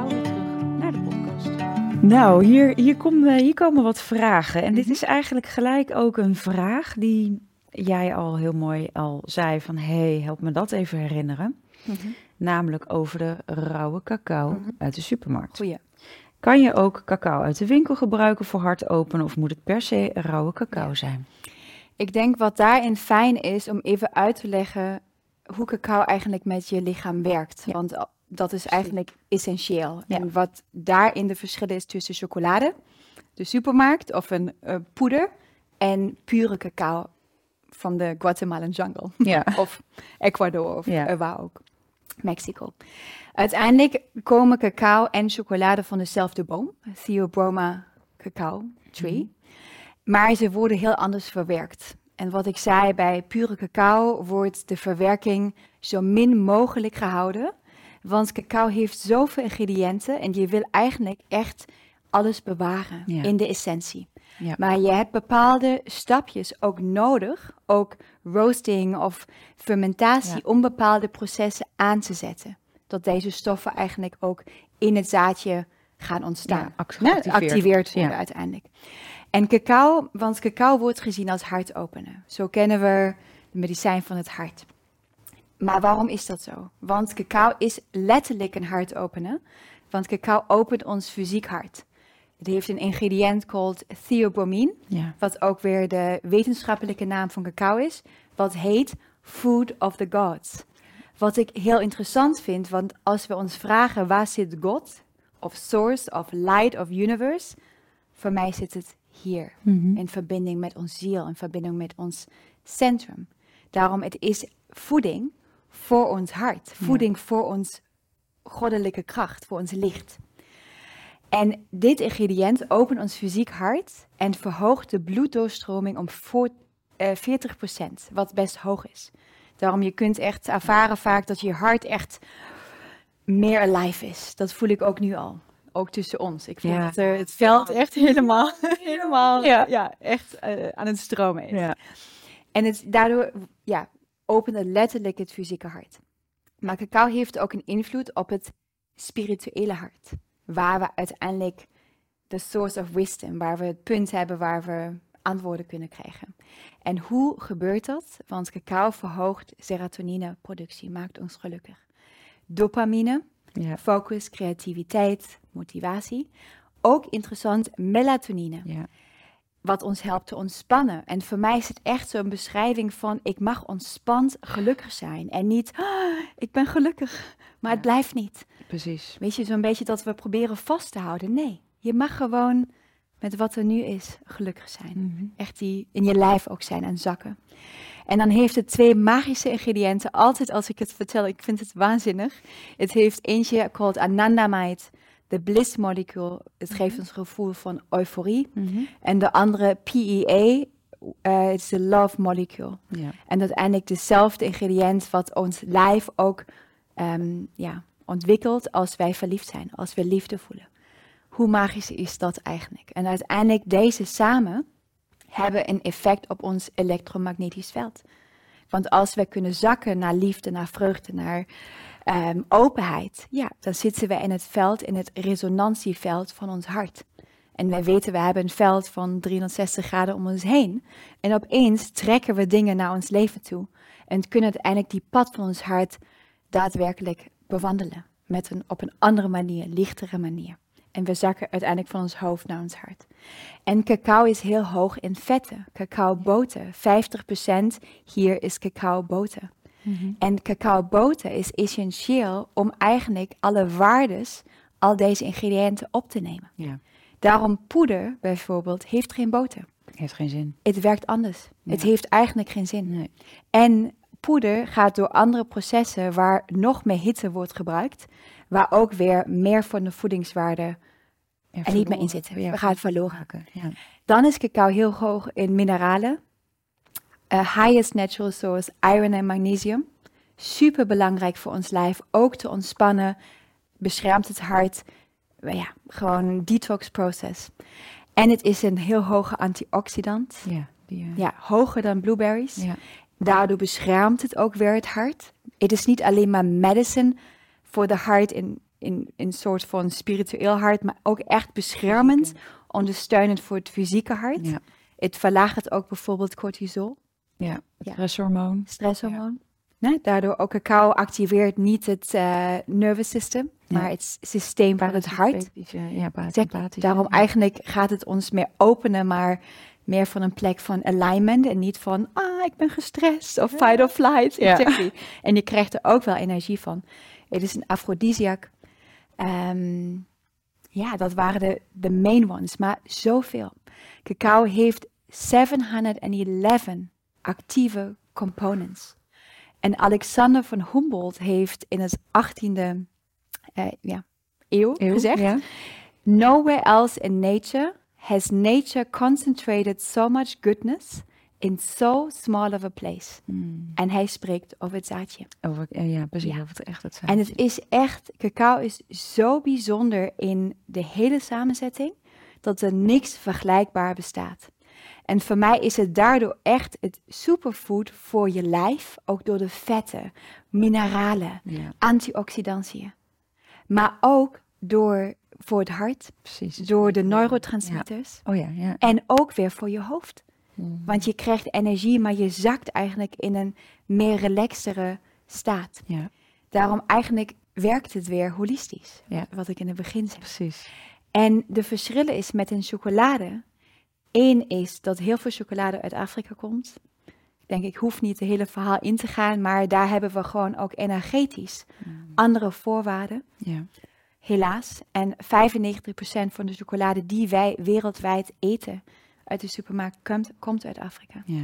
gauw weer terug naar de podcast. Nou, hier, hier, komen, hier komen wat vragen. En dit is eigenlijk gelijk ook een vraag die jij al heel mooi al zei van... hey, help me dat even herinneren. Namelijk over de rauwe cacao uit de supermarkt. Goeie. Kan je ook cacao uit de winkel gebruiken voor hart openen of moet het per se rauwe cacao zijn? Ik denk wat daarin fijn is om even uit te leggen hoe cacao eigenlijk met je lichaam werkt. Want dat is eigenlijk essentieel. En wat daarin de verschil is tussen chocolade, de supermarkt of een uh, poeder en pure cacao van de Guatemalan jungle. Ja. of Ecuador of ja. waar ook. Mexico. Uiteindelijk komen cacao en chocolade van dezelfde boom, Theobroma cacao tree. Mm -hmm. Maar ze worden heel anders verwerkt. En wat ik zei, bij pure cacao wordt de verwerking zo min mogelijk gehouden. Want cacao heeft zoveel ingrediënten en je wil eigenlijk echt alles bewaren ja. in de essentie. Ja. Maar je hebt bepaalde stapjes ook nodig, ook roasting of fermentatie, ja. om bepaalde processen aan te zetten. Dat deze stoffen eigenlijk ook in het zaadje gaan ontstaan. Geactiveerd. activeerd worden uiteindelijk. En cacao, want cacao wordt gezien als hartopener. Zo kennen we de medicijn van het hart. Maar waarom is dat zo? Want cacao is letterlijk een hartopener. Want cacao opent ons fysiek hart. Het heeft een ingrediënt called theobromine, ja. wat ook weer de wetenschappelijke naam van cacao is, wat heet food of the gods. Wat ik heel interessant vind, want als we ons vragen waar zit God, of source, of light, of universe, voor mij zit het hier, mm -hmm. in verbinding met ons ziel, in verbinding met ons centrum. Daarom het is voeding voor ons hart, voeding ja. voor ons goddelijke kracht, voor ons licht. En dit ingrediënt opent ons fysiek hart en verhoogt de bloeddoorstroming om voor, uh, 40%, wat best hoog is. Daarom je kunt echt ervaren vaak dat je hart echt meer alive is. Dat voel ik ook nu al. Ook tussen ons. Ik voel Ja. dat er het veld echt helemaal, helemaal Ja. ja. echt eh, aan het stromen is. Ja. En het, daardoor ja, opent het letterlijk het fysieke hart. Maar cacao heeft ook een invloed op het spirituele hart. Waar we uiteindelijk de source of wisdom, waar we het punt hebben waar we antwoorden kunnen krijgen. En hoe gebeurt dat? Want cacao verhoogt serotonineproductie, maakt ons gelukkig. Dopamine, Ja. focus, creativiteit, motivatie. Ook interessant, melatonine Ja. Wat ons helpt te ontspannen. En voor mij is het echt zo'n beschrijving van ik mag ontspant gelukkig zijn. En niet, "Ah, ik ben gelukkig, maar het blijft niet. Precies. Weet je, zo'n beetje dat we proberen vast te houden. Nee, je mag gewoon met wat er nu is gelukkig zijn. Mhm. Echt die in je lijf ook zijn en zakken. En dan heeft het twee magische ingrediënten. Altijd als ik het vertel, ik vind het waanzinnig. Het heeft eentje called anandamide, de bliss molecule. Het geeft ons gevoel van euforie. Mhm. En de andere PEA, eh is de love molecule. Ja. En uiteindelijk dezelfde ingrediënt wat ons lijf ook ehm, ja, ontwikkelt als wij verliefd zijn, als we liefde voelen. Hoe magisch is dat eigenlijk? En uiteindelijk deze samen hebben een effect op ons elektromagnetisch veld. Want als we kunnen zakken naar liefde, naar vreugde, naar ehm, openheid, ja, dan zitten we in het veld, in het resonantieveld van ons hart. En wij weten, we hebben een veld van 360 graden om ons heen. En opeens trekken we dingen naar ons leven toe. En kunnen uiteindelijk die pad van ons hart daadwerkelijk bewandelen. Met een, op een andere manier, lichtere manier. En we zakken uiteindelijk van ons hoofd naar ons hart. En cacao is heel hoog in vetten. Cacaoboter. 50% hier is Mhm. En cacaoboter is essentieel om eigenlijk alle waardes, al deze ingrediënten op te nemen. Ja. Daarom poeder bijvoorbeeld heeft geen boter. Heeft geen zin. Het werkt anders. Het heeft eigenlijk geen zin. Nee. En poeder gaat door andere processen waar nog meer hitte wordt gebruikt, waar ook weer meer van de voedingswaarde er niet meer in zitten. Ja, We gaan het verloren. Ja. Dan is cacao heel hoog in mineralen. Eh, highest natural source iron en magnesium. Super belangrijk voor ons lijf, ook te ontspannen, beschermt het hart. Ja, gewoon een detox proces. En het is een heel hoge antioxidant. Ja, die, eh, Ja, hoger dan blueberries. ja. Daardoor beschermt het ook weer het hart. Het is niet alleen maar medicine voor de hart in in een soort van spiritueel hart, maar ook echt beschermend, ondersteunend voor het fysieke hart. Ja. Het verlaagt ook bijvoorbeeld cortisol, ja, Ja. stresshormoon. stresshormoon. Nee, daardoor ook cacao activeert niet het eh, nervous system, Ja. maar het systeem van het hart. Parasympathetische- Ja. Daarom eigenlijk gaat het ons meer openen, maar meer van een plek van alignment en niet van, ah, ik ben gestrest of fight or flight. Ja. Exactly. En je krijgt er ook wel energie van. Het is een afrodisiac. Ehm, ja, dat waren de, de main ones, maar zoveel. Cacao heeft 711 actieve components. En Alexander van Humboldt heeft in het 18e eh, ja, eeuw, Eeuw, gezegd. Nowhere else in nature has nature concentrated so much goodness in so small of a place. Mm. En hij spreekt over het zaadje. Over, ja, ja, precies. Ja. Over het echt het zijn. En het is echt, cacao is zo bijzonder in de hele samenzetting, dat er niks vergelijkbaar bestaat. En voor mij is het daardoor echt het superfood voor je lijf, ook door de vetten, mineralen, ja, antioxidantiën. Maar ook door, voor het hart, precies. door de neurotransmitters. Oh ja, ja. En ook weer voor je hoofd. Mm. Want je krijgt energie, maar je zakt eigenlijk in een meer relaxtere staat. Ja, Daarom eigenlijk werkt het weer holistisch. Wat ik in het begin zei. precies. En de verschillen is met een chocolade. Eén is dat heel veel chocolade uit Afrika komt. Ik denk, ik hoef niet het hele verhaal in te gaan, maar daar hebben we gewoon ook energetisch Mm. andere voorwaarden. Ja, Helaas. En 95% van de chocolade die wij wereldwijd eten uit de supermarkt komt, komt uit Afrika. ja.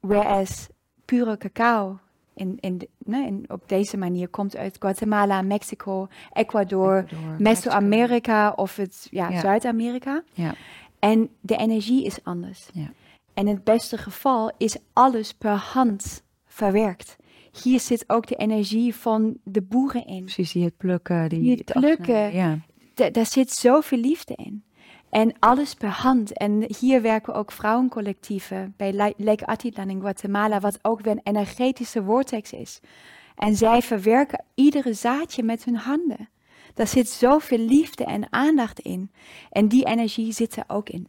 Whereas pure cacao in, in, de- nee, in, op deze manier komt uit Guatemala, Mexico, Ecuador, Ecuador, Meso-Amerika of het ja, Ja. Zuid-Amerika. Ja. En de energie is anders. Ja. En in het beste geval is alles per hand verwerkt. Hier zit ook de energie van de boeren in. Precies, die het plukken. Die, Die het plukken. Ja, Da- daar zit zoveel liefde in. En alles per hand. En hier werken ook vrouwencollectieven bij La- Lake Atitlan in Guatemala, wat ook weer een energetische vortex is. En zij verwerken iedere zaadje met hun handen. Daar zit zoveel liefde en aandacht in. En die energie zit er ook in.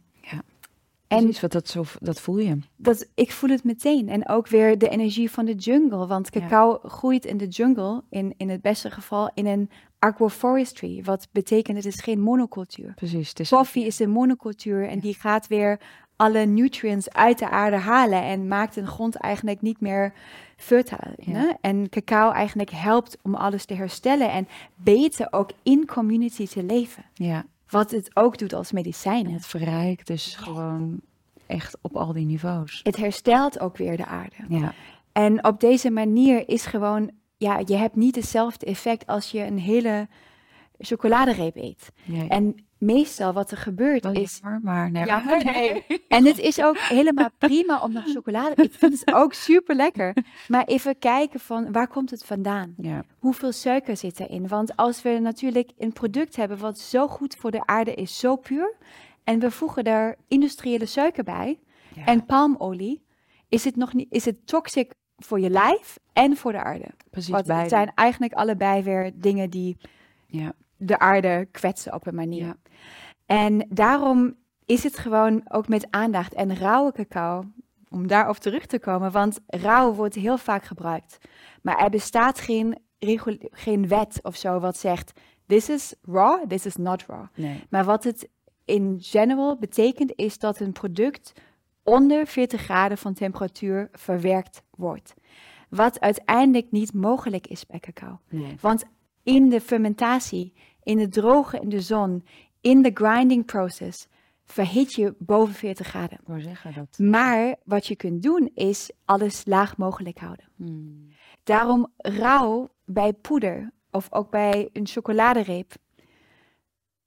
En precies, want dat, zo, dat voel je. dat, ik voel het meteen. En ook weer de energie van de jungle. Want Ja. cacao groeit in de jungle, in, in het beste geval, in een agroforestry. Wat betekent, het is geen monocultuur. Precies, het is... Koffie is een monocultuur en Ja. die gaat weer alle nutrients uit de aarde halen en maakt een grond eigenlijk niet meer fertile. Ja. En cacao eigenlijk helpt om alles te herstellen en beter ook in community te leven. Ja, Wat het ook doet als medicijn. het verrijkt dus gewoon echt op al die niveaus. Het herstelt ook weer de aarde. Ja, En op deze manier is gewoon, ja, je hebt niet hetzelfde effect als je een hele chocoladereep eet. ja. En meestal wat er gebeurt is, jammer, maar nee. Jammer, nee. En het is ook helemaal prima om nog chocolade. Ik vind het ook super lekker. Maar even kijken van waar komt het vandaan? Ja, Hoeveel suiker zit erin? Want als we natuurlijk een product hebben wat zo goed voor de aarde is, zo puur, en we voegen daar industriële suiker bij ja, en palmolie, is het nog niet, is het toxic voor je lijf en voor de aarde? precies Want beide. het zijn eigenlijk allebei weer dingen die Ja, de aarde kwetsen op een manier. Ja. En daarom is het gewoon ook met aandacht. En rauwe cacao, om daarop terug te komen, want rauw wordt heel vaak gebruikt. Maar er bestaat geen, geen wet of zo wat zegt, this is raw, this is not raw. nee. Maar wat het in general betekent, is dat een product onder 40 graden van temperatuur verwerkt wordt. Wat uiteindelijk niet mogelijk is bij cacao. Nee. Want in de fermentatie, in het drogen in de zon, in de grinding process, verhit je boven 40 graden. Zeggen dat. Maar wat je kunt doen is alles laag mogelijk houden. Hmm. Daarom rauw bij poeder of ook bij een chocoladereep.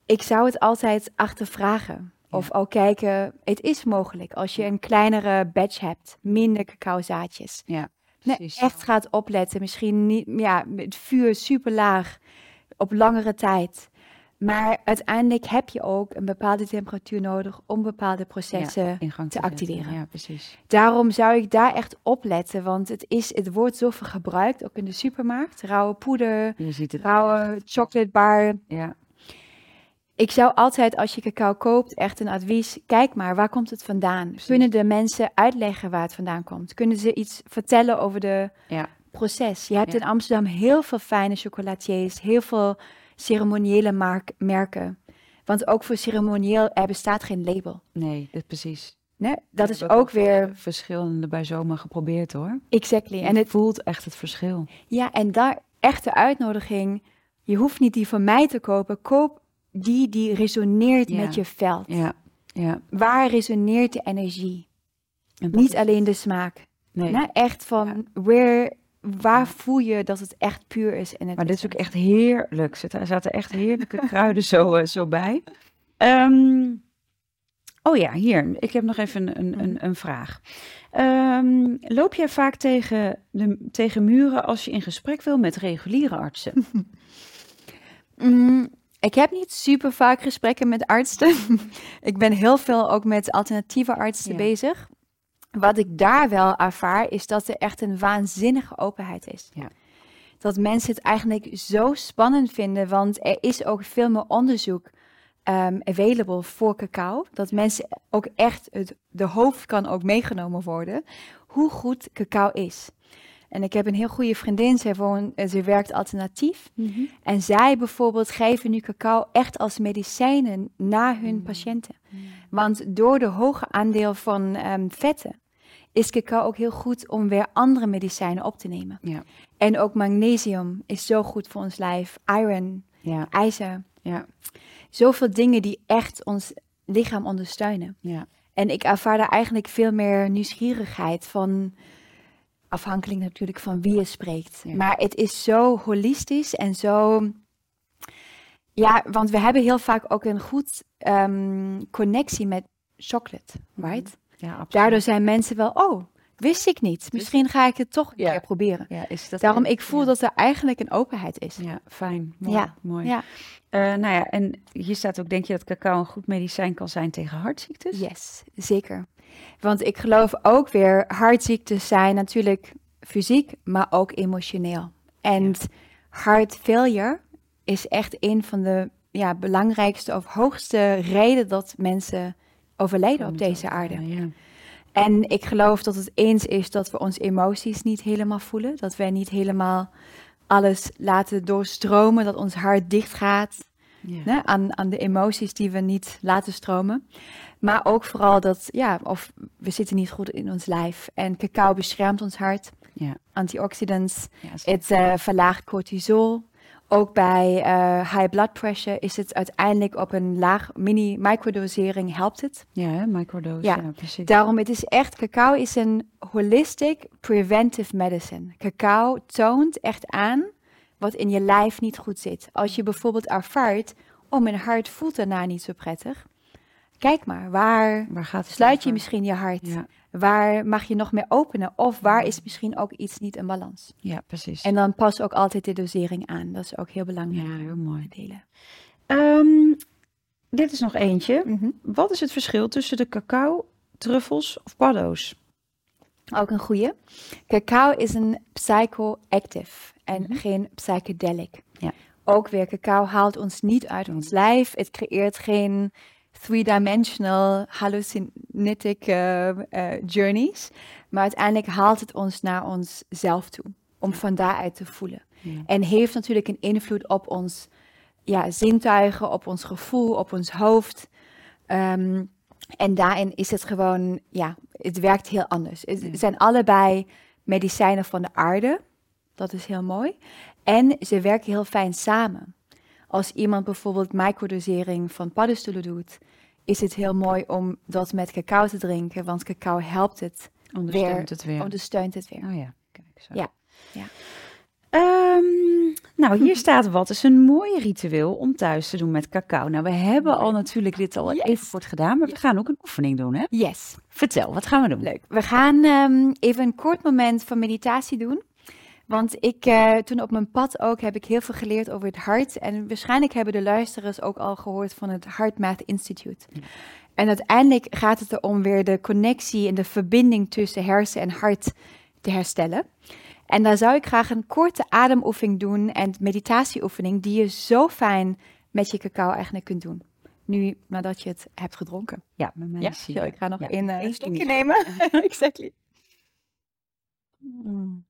Ik zou het altijd achtervragen. Of ook kijken, het is mogelijk als je een kleinere batch hebt, minder cacaozaadjes. Ja, Nee, echt gaat opletten. Misschien niet, ja, met vuur super laag op langere tijd. Maar uiteindelijk heb je ook een bepaalde temperatuur nodig om bepaalde processen. te activeren. Ja, precies. Daarom zou ik daar echt opletten, want het, is, het wordt zoveel gebruikt, ook in de supermarkt. Rauwe poeder, Je ziet het. rauwe chocoladebar. Ja, Ik zou altijd, als je cacao koopt, echt een advies, kijk maar, waar komt het vandaan? Precies. Kunnen de mensen uitleggen waar het vandaan komt? Kunnen ze iets vertellen over de ja, proces? Je hebt in Amsterdam heel veel fijne chocolatiers, heel veel ceremoniële mark- merken. Want ook voor ceremonieel, er bestaat geen label. nee, dat precies. Nee, dat is ook weer, verschillende bij zomaar geprobeerd hoor. exactly. En het voelt echt het verschil. ja, en daar echte uitnodiging, je hoeft niet die van mij te kopen, koop die die resoneert Ja. met je veld. Ja, ja. Waar resoneert de energie? Niet is- alleen de smaak. Nee. Nee, echt van where, waar voel je dat het echt puur is. En het Maar dit is ook echt heerlijk. Er zaten echt heerlijke kruiden zo, eh, zo bij. Ehm, oh ja, hier. Ik heb nog even een, een, een, een vraag. Ehm, loop jij vaak tegen, de, tegen muren als je in gesprek wil met reguliere artsen? Mm, ik heb niet super vaak gesprekken met artsen. ik ben heel veel ook met alternatieve artsen Ja. bezig. Wat ik daar wel ervaar, is dat er echt een waanzinnige openheid is. Ja. Dat mensen het eigenlijk zo spannend vinden, want er is ook veel meer onderzoek ehm, available voor cacao. Dat mensen ook echt, het, de hoofd kan ook meegenomen worden, hoe goed cacao is. En ik heb een heel goede vriendin, ze, woont, eh, ze werkt alternatief. En zij bijvoorbeeld geven nu cacao echt als medicijnen naar hun Mm. patiënten. Want door de hoge aandeel van ehm, vetten is cacao ook heel goed om weer andere medicijnen op te nemen. Ja. En ook magnesium is zo goed voor ons lijf, iron, Ja, ijzer. ja, Zoveel dingen die echt ons lichaam ondersteunen. ja. En ik ervaar daar eigenlijk veel meer nieuwsgierigheid van, afhankelijk natuurlijk van wie je spreekt. Ja. Maar het is zo holistisch en zo, ja, want we hebben heel vaak ook een goed ehm, connectie met chocolate, right? Ja. Daardoor zijn mensen wel, oh, wist ik niet. Misschien ga ik het toch een Ja. keer proberen. Ja, is dat Daarom, ik voel ja. dat er eigenlijk een openheid is. Ja, fijn. Mooi. Ja, mooi. ja. Eh, nou ja, en hier staat ook, denk je dat cacao een goed medicijn kan zijn tegen hartziektes? Yes, zeker. Want ik geloof ook weer, hartziektes zijn natuurlijk fysiek, maar ook emotioneel. En heart failure is echt een van de ja, belangrijkste of hoogste reden dat mensen overlijden op deze aarde. Ja. En ik geloof dat het eens is dat we onze emoties niet helemaal voelen. Dat wij niet helemaal alles laten doorstromen, dat ons hart dicht gaat Ja. aan, aan de emoties die we niet laten stromen. Maar ook vooral dat, ja, of we zitten niet goed in ons lijf. En cacao beschermt ons hart, Ja. antioxidants, Ja, het eh, verlaagt cortisol. Ook bij eh, high blood pressure is het uiteindelijk op een laag mini microdosering helpt het. ja hè, microdose. Ja. Ja, precies. Daarom het is echt, cacao is een holistic preventive medicine. Cacao toont echt aan wat in je lijf niet goed zit. Als je bijvoorbeeld ervaart, oh mijn hart voelt daarna niet zo prettig. Kijk maar, waar Waar gaat het sluit je misschien je hart? Ja, Waar mag je nog meer openen? Of waar is misschien ook iets niet in balans? ja, precies. En dan pas ook altijd de dosering aan. Dat is ook heel belangrijk. ja, heel mooi. delen. Ehm, dit is nog eentje. Mhm. Wat is het verschil tussen de cacao, truffels of paddo's? Ook een goeie. Cacao is een psychoactive en Mhm. geen psychedelic. Ja. Ook weer, cacao haalt ons niet uit ons lijf. Het creëert geen three-dimensional hallucinatic eh, eh, journeys. Maar uiteindelijk haalt het ons naar onszelf toe. Om van daaruit te voelen. Ja. En heeft natuurlijk een invloed op ons ja, zintuigen, op ons gevoel, op ons hoofd. Ehm, en daarin is het gewoon, ja, het werkt heel anders. Het Ja. zijn allebei medicijnen van de aarde. Dat is heel mooi. En ze werken heel fijn samen. Als iemand bijvoorbeeld microdosering van paddenstoelen doet, is het heel mooi om dat met cacao te drinken, want cacao helpt het Ondersteunt weer. het weer. Ondersteunt het weer. Oh ja, kijk zo. Ja, ja. Ehm, nou, hier staat wat is een mooi ritueel om thuis te doen met cacao. Nou, we hebben al natuurlijk dit al Yes. even kort gedaan, maar we gaan ook een oefening doen, hè? Yes, Vertel, wat gaan we doen? leuk. We gaan ehm, even een kort moment van meditatie doen. Want ik, eh, toen op mijn pad ook, heb ik heel veel geleerd over het hart. En waarschijnlijk hebben de luisteraars ook al gehoord van het Heart Math Institute. Ja. En uiteindelijk gaat het erom weer de connectie en de verbinding tussen hersen en hart te herstellen. En daar zou ik graag een korte ademoefening doen en meditatieoefening die je zo fijn met je cacao eigenlijk kunt doen. Nu, nadat je het hebt gedronken. Ja, met mij Ja, is ik ga nog Ja. één eh, slokje. nemen. exactly. Mm.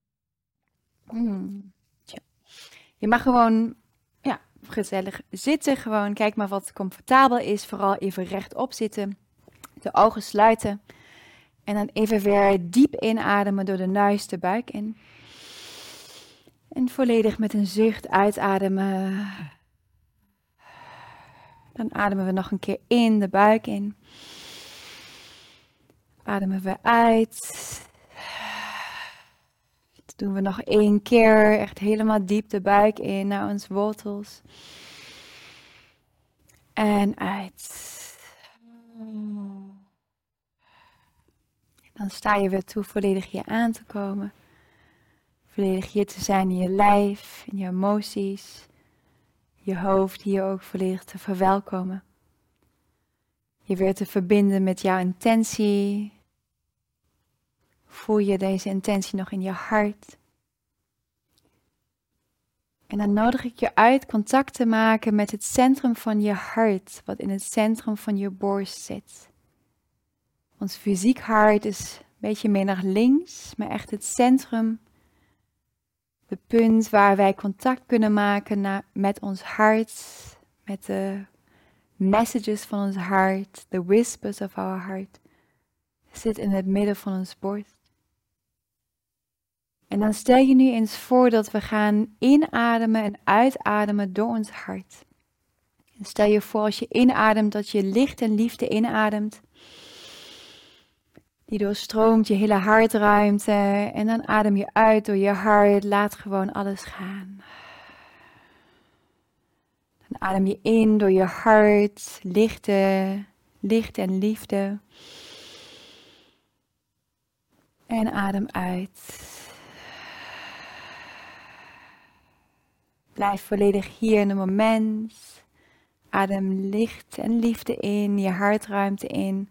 Je mag gewoon ja, gezellig zitten. Gewoon kijk maar wat comfortabel is. Vooral even rechtop zitten. De ogen sluiten. En dan even weer diep inademen door de neus de buik in. En volledig met een zucht uitademen. Dan ademen we nog een keer in de buik in. Ademen we uit. Doen we nog één keer. Echt helemaal diep de buik in naar onze wortels. En uit. Dan sta je weer toe volledig hier aan te komen. Volledig hier te zijn in je lijf, in je emoties. Je hoofd hier ook volledig te verwelkomen. Je weer te verbinden met jouw intentie, Voel je deze intentie nog in je hart? En dan nodig ik je uit contact te maken met het centrum van je hart, wat in het centrum van je borst zit. Ons fysiek hart is een beetje meer naar links, maar echt het centrum, het punt waar wij contact kunnen maken met ons hart, met de messages van ons hart, the whispers of our heart, zit in het midden van ons borst. En dan stel je nu eens voor dat we gaan inademen en uitademen door ons hart. En stel je voor als je inademt dat je licht en liefde inademt. Die doorstroomt je hele hartruimte. En dan adem je uit door je hart. Laat gewoon alles gaan. Dan adem je in door je hart. Lichte, licht en liefde. En adem uit. Blijf volledig hier in het moment. Adem licht en liefde in, je hartruimte in.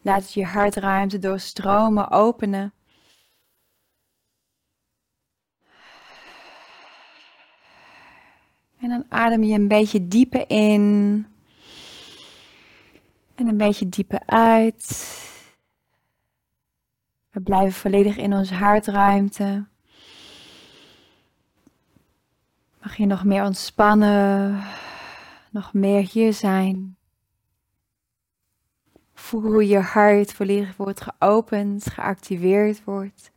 Laat je hartruimte doorstromen, openen. En dan adem je een beetje dieper in. En een beetje dieper uit. We blijven volledig in onze hartruimte. Mag je nog meer ontspannen, nog meer hier zijn. Voel hoe je hart volledig wordt geopend, geactiveerd wordt.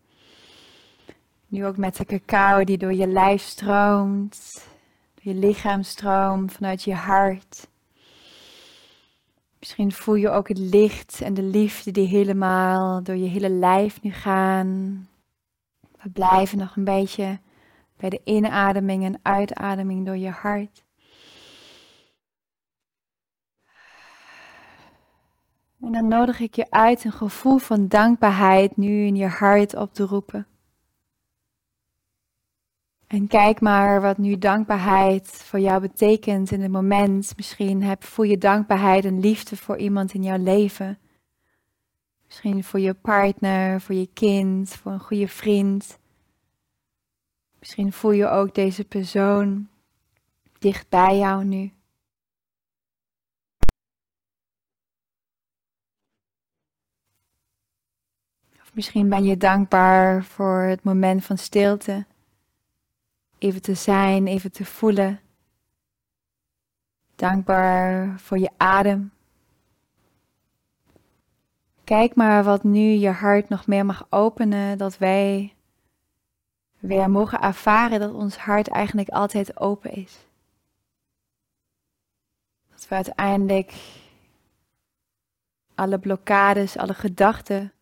Nu ook met de cacao die door je lijf stroomt, door je lichaam stroomt, vanuit je hart. Misschien voel je ook het licht en de liefde die helemaal door je hele lijf nu gaan. We blijven nog een beetje bij de inademing en uitademing door je hart. En dan nodig ik je uit een gevoel van dankbaarheid nu in je hart op te roepen. En kijk maar wat nu dankbaarheid voor jou betekent in het moment. Misschien heb, voel je dankbaarheid en liefde voor iemand in jouw leven. Misschien voor je partner, voor je kind, voor een goede vriend. Misschien voel je ook deze persoon dicht bij jou nu. Of misschien ben je dankbaar voor het moment van stilte. Even te zijn, even te voelen. Dankbaar voor je adem. Kijk maar wat nu je hart nog meer mag openen, dat wij weer mogen ervaren dat ons hart eigenlijk altijd open is. Dat we uiteindelijk alle blokkades, alle gedachten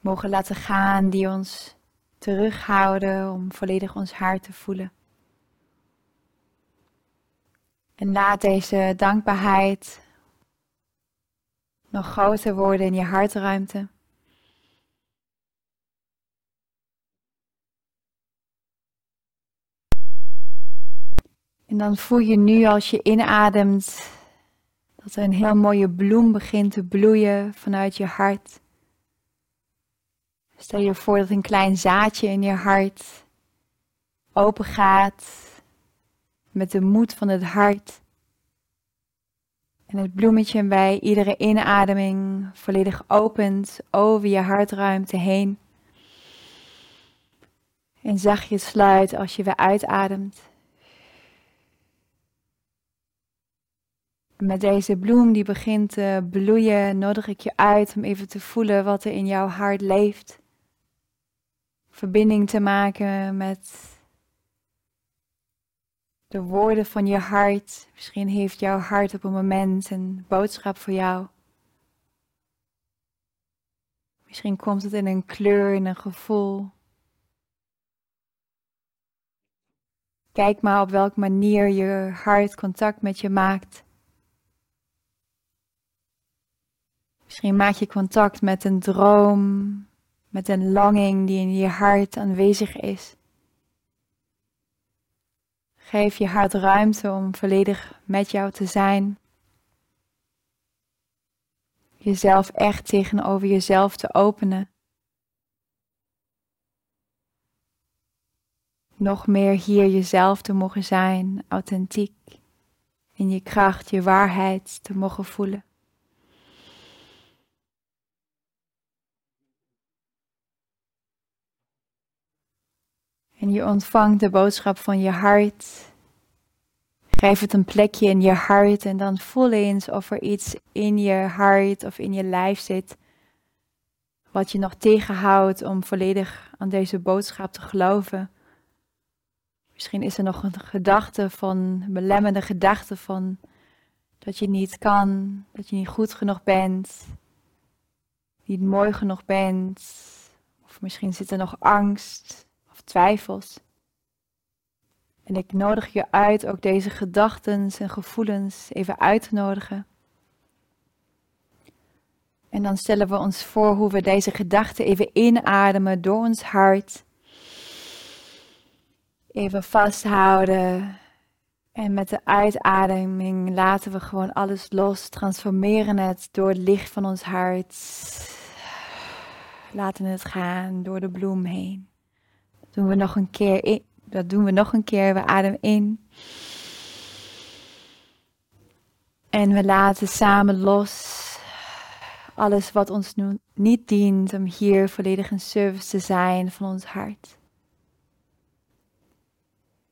mogen laten gaan die ons terughouden om volledig ons hart te voelen. En laat deze dankbaarheid nog groter worden in je hartruimte. En dan voel je nu als je inademt dat er een heel mooie bloem begint te bloeien vanuit je hart. Stel je voor dat een klein zaadje in je hart open gaat met de moed van het hart. En het bloemetje bij iedere inademing volledig opent over je hartruimte heen. En zachtjes sluit als je weer uitademt. Met deze bloem die begint te bloeien, nodig ik je uit om even te voelen wat er in jouw hart leeft. Verbinding te maken met de woorden van je hart. Misschien heeft jouw hart op een moment een boodschap voor jou. Misschien komt het in een kleur, in een gevoel. Kijk maar op welke manier je hart contact met je maakt. Misschien maak je contact met een droom, met een longing die in je hart aanwezig is. Geef je hart ruimte om volledig met jou te zijn. Jezelf echt tegenover jezelf te openen. Nog meer hier jezelf te mogen zijn, authentiek. In je kracht, je waarheid te mogen voelen. Je ontvangt de boodschap van je hart. Geef het een plekje in je hart en dan voel eens of er iets in je hart of in je lijf zit wat je nog tegenhoudt om volledig aan deze boodschap te geloven. Misschien is er nog een gedachte van, een belemmerde gedachte van dat je niet kan, dat je niet goed genoeg bent, niet mooi genoeg bent. Of misschien zit er nog angst, twijfels. En ik nodig je uit ook deze gedachten en gevoelens even uit te nodigen. En dan stellen we ons voor hoe we deze gedachten even inademen door ons hart. Even vasthouden. En met de uitademing laten we gewoon alles los, transformeren het door het licht van ons hart. Laten het gaan door de bloem heen doen we nog een keer in. Dat doen we nog een keer. We ademen in. En we laten samen los alles wat ons nu niet dient om hier volledig in service te zijn van ons hart.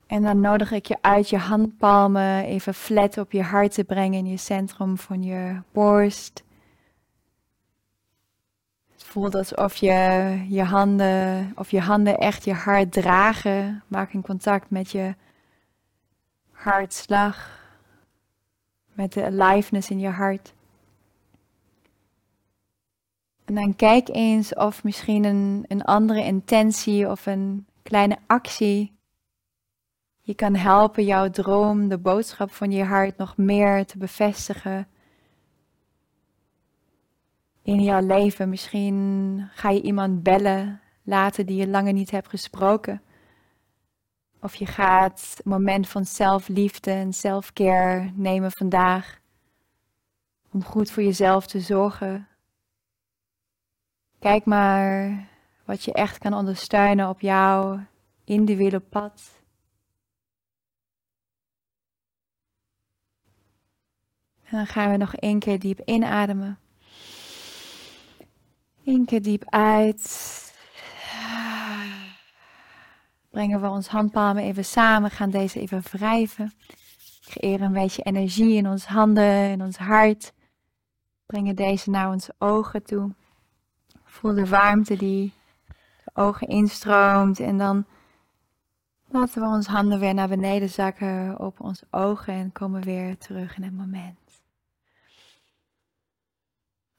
En dan nodig ik je uit je handpalmen even flat op je hart te brengen in je centrum van je borst voelt alsof je je handen, of je handen echt je hart dragen. Maak in contact met je hartslag, met de aliveness in je hart. En dan kijk eens of misschien een, een andere intentie of een kleine actie je kan helpen jouw droom, de boodschap van je hart nog meer te bevestigen in jouw leven. Misschien ga je iemand bellen later die je langer niet hebt gesproken. Of je gaat een moment van zelfliefde en selfcare nemen vandaag. Om goed voor jezelf te zorgen. Kijk maar wat je echt kan ondersteunen op jouw individuele pad. En dan gaan we nog één keer diep inademen. Eén keer diep uit. Brengen we ons handpalmen even samen, gaan deze even wrijven. Creëren een beetje energie in onze handen, in ons hart. Brengen deze naar onze ogen toe. Voel de warmte die de ogen instroomt. En dan laten we onze handen weer naar beneden zakken op onze ogen en komen weer terug in het moment.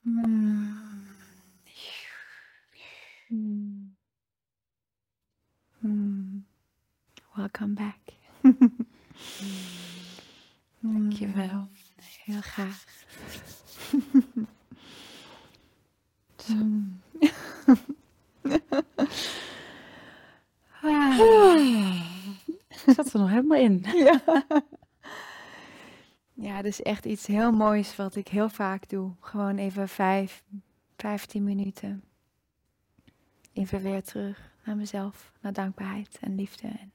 Hmm. Hmm. Welcome back. Dankjewel. Heel graag. Mm. Ah. Ik zat er nog helemaal in. Ja. ja, dat is echt iets heel moois wat ik heel vaak doe. Gewoon even vijf, vijftien minuten. Even weer terug naar mezelf, naar dankbaarheid en liefde en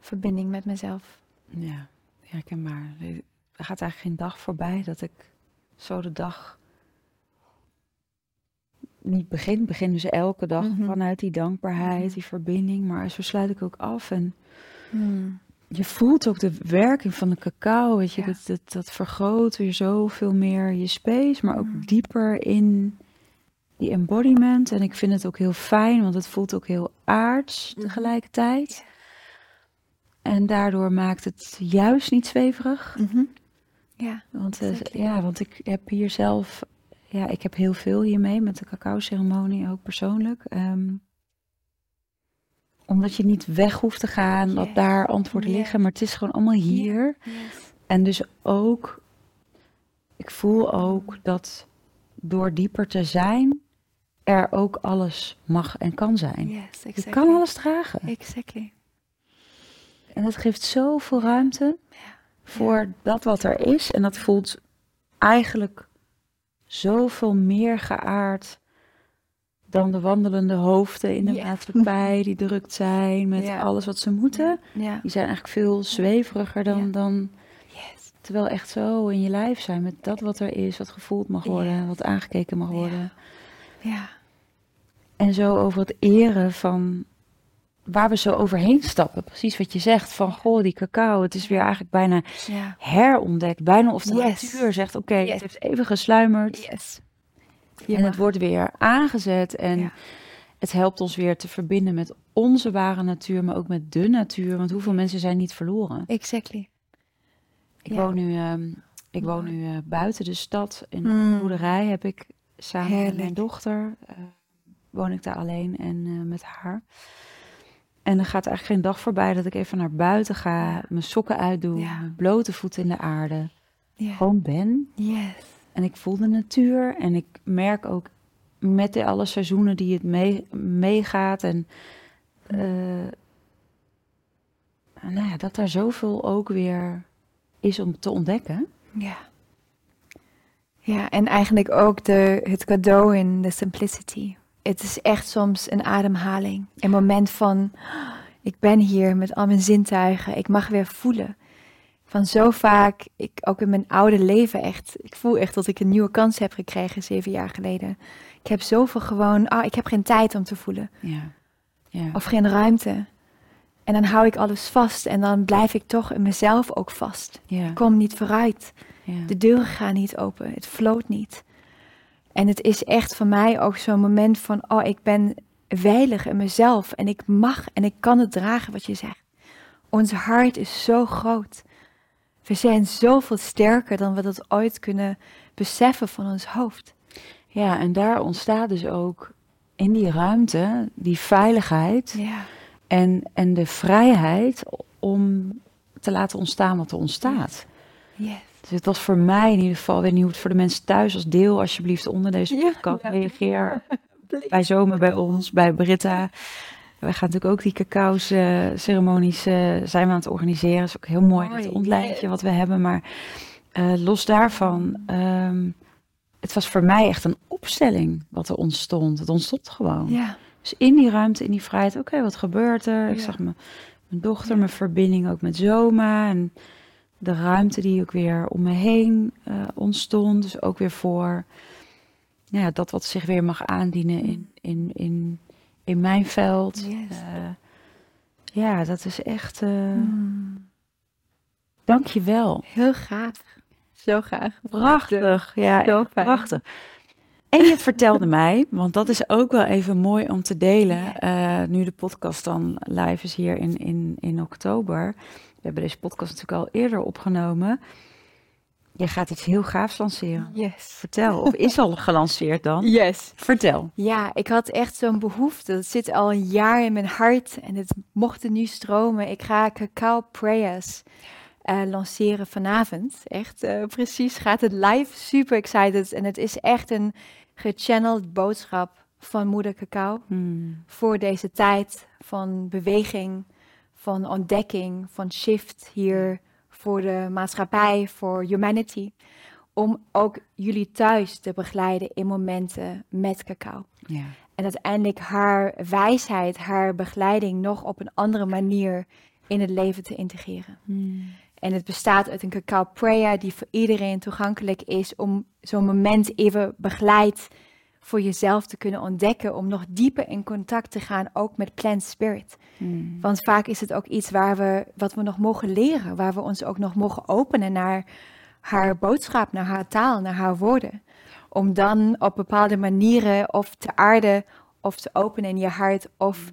verbinding met mezelf. Ja, herkenbaar. Er gaat eigenlijk geen dag voorbij dat ik zo de dag niet begin. Begin dus elke dag Mhm. vanuit die dankbaarheid, Mhm. die verbinding. Maar zo sluit ik ook af. En Hmm. je voelt ook de werking van de cacao. Weet je, Ja. dat, dat, dat vergroot weer zoveel meer je space. Maar ook Mhm. dieper in die embodiment. En ik vind het ook heel fijn, want het voelt ook heel aards Mhm. tegelijkertijd. En daardoor maakt het juist niet zweverig. Mhm. Ja, Want, eh, ja, want ik heb hier zelf, ja, ik heb heel veel hiermee met de cacao-ceremonie, ook persoonlijk. Ehm, omdat je niet weg hoeft te gaan, dat Yes. daar antwoorden liggen, maar het is gewoon allemaal hier. yes. En dus ook, ik voel ook dat door dieper te zijn, er ook alles mag en kan zijn. Yes, Je kan alles dragen. Exactly. En dat geeft zoveel ruimte voor dat wat er is. En dat voelt eigenlijk zoveel meer geaard dan de wandelende hoofden in de Ja. maatschappij die drukt zijn met alles wat ze moeten. Die zijn eigenlijk veel zweveriger dan, dan Yes. terwijl echt zo in je lijf zijn met dat wat er is, wat gevoeld mag worden, wat aangekeken mag worden. Ja. En zo over het eren van waar we zo overheen stappen. Precies wat je zegt van goh, die cacao, het is weer eigenlijk bijna Ja. herontdekt. Bijna of de Yes. natuur zegt, oké, Yes. het heeft even gesluimerd. Yes. en het wordt weer aangezet. En Ja. het helpt ons weer te verbinden met onze ware natuur, maar ook met de natuur. Want hoeveel mensen zijn niet verloren? Exactly. Ik Ja. woon nu, ehm, ik woon nu eh, buiten de stad. In Mm. een boerderij heb ik samen met mijn dochter, eh, woon ik daar alleen en eh, met haar. En er gaat eigenlijk geen dag voorbij dat ik even naar buiten ga, mijn sokken uitdoe, Ja. mijn blote voeten in de aarde. Ja. Gewoon ben. Yes. En ik voel de natuur en ik merk ook met de alle seizoenen die het mee, meegaat en eh, nou ja, dat daar zoveel ook weer is om te ontdekken. Ja. Ja, en eigenlijk ook de, het cadeau in de simplicity. Het is echt soms een ademhaling. Een moment van, "Ah, ik ben hier met al mijn zintuigen. Ik mag weer voelen. Van zo vaak, ik, ook in mijn oude leven echt, ik voel echt dat ik een nieuwe kans heb gekregen zeven jaar geleden. Ik heb zoveel gewoon, ah, ik heb geen tijd om te voelen. Ja. ja. Of geen ruimte. En dan hou ik alles vast en dan blijf ik toch in mezelf ook vast. ja. Ik kom niet vooruit. Ja. De deuren gaan niet open. Het floot niet. En het is echt voor mij ook zo'n moment van, oh, ik ben veilig in mezelf en ik mag en ik kan het dragen wat je zegt. Ons hart is zo groot. We zijn zoveel sterker dan we dat ooit kunnen beseffen van ons hoofd. ja, en daar ontstaat dus ook in die ruimte die veiligheid Ja, en, en de vrijheid om te laten ontstaan wat er ontstaat. yes. Dus het was voor mij in ieder geval, ik weet niet hoe het voor de mensen thuis als deel alsjeblieft onder deze Ja. podcast. Reageer bij Zomer bij ons, bij Britta. Wij gaan natuurlijk ook die cacao's eh, ceremonies eh, zijn we aan het organiseren. Dat is ook heel mooi, Mooi, dat ontlijntje wat we hebben. Maar eh, los daarvan, ehm, het was voor mij echt een opstelling wat er ontstond. Het ontstond gewoon. Ja, Dus in die ruimte, in die vrijheid, oké, wat gebeurt er? Ik Ja. zag mijn, mijn dochter, Ja. mijn verbinding ook met Zoma en de ruimte die ook weer om me heen eh, ontstond. Dus ook weer voor nou ja, dat wat zich weer mag aandienen in, in, in, in mijn veld. Yes. Eh, ja, dat is echt, eh Mm, dank je wel. heel gaaf. Zo graag. Prachtig. Ja, Zo fijn. prachtig. En je vertelde mij, want dat is ook wel even mooi om te delen, nu de podcast dan live is hier in, in, in oktober. We hebben deze podcast natuurlijk al eerder opgenomen. Je gaat iets heel gaafs lanceren. Yes. Vertel, of is al gelanceerd dan? Yes. Vertel. Ja, ik had echt zo'n behoefte. Het zit al een jaar in mijn hart en het mocht er nu stromen. Ik ga Cacao Prayers eh, lanceren vanavond. Echt eh, precies, gaat het live. Super excited. En het is echt een gechanneld boodschap van Moeder Cacao Hmm. voor deze tijd van beweging, van ontdekking, van shift hier voor de maatschappij, voor humanity. Om ook jullie thuis te begeleiden in momenten met cacao. Ja. En uiteindelijk haar wijsheid, haar begeleiding nog op een andere manier in het leven te integreren. Hmm. En het bestaat uit een cacao prayer die voor iedereen toegankelijk is om zo'n moment even begeleid voor jezelf te kunnen ontdekken, om nog dieper in contact te gaan, ook met plant spirit. Hmm. Want vaak is het ook iets waar we, wat we nog mogen leren, waar we ons ook nog mogen openen naar haar boodschap, naar haar taal, naar haar woorden. Om dan op bepaalde manieren of te aarden of te openen in je hart of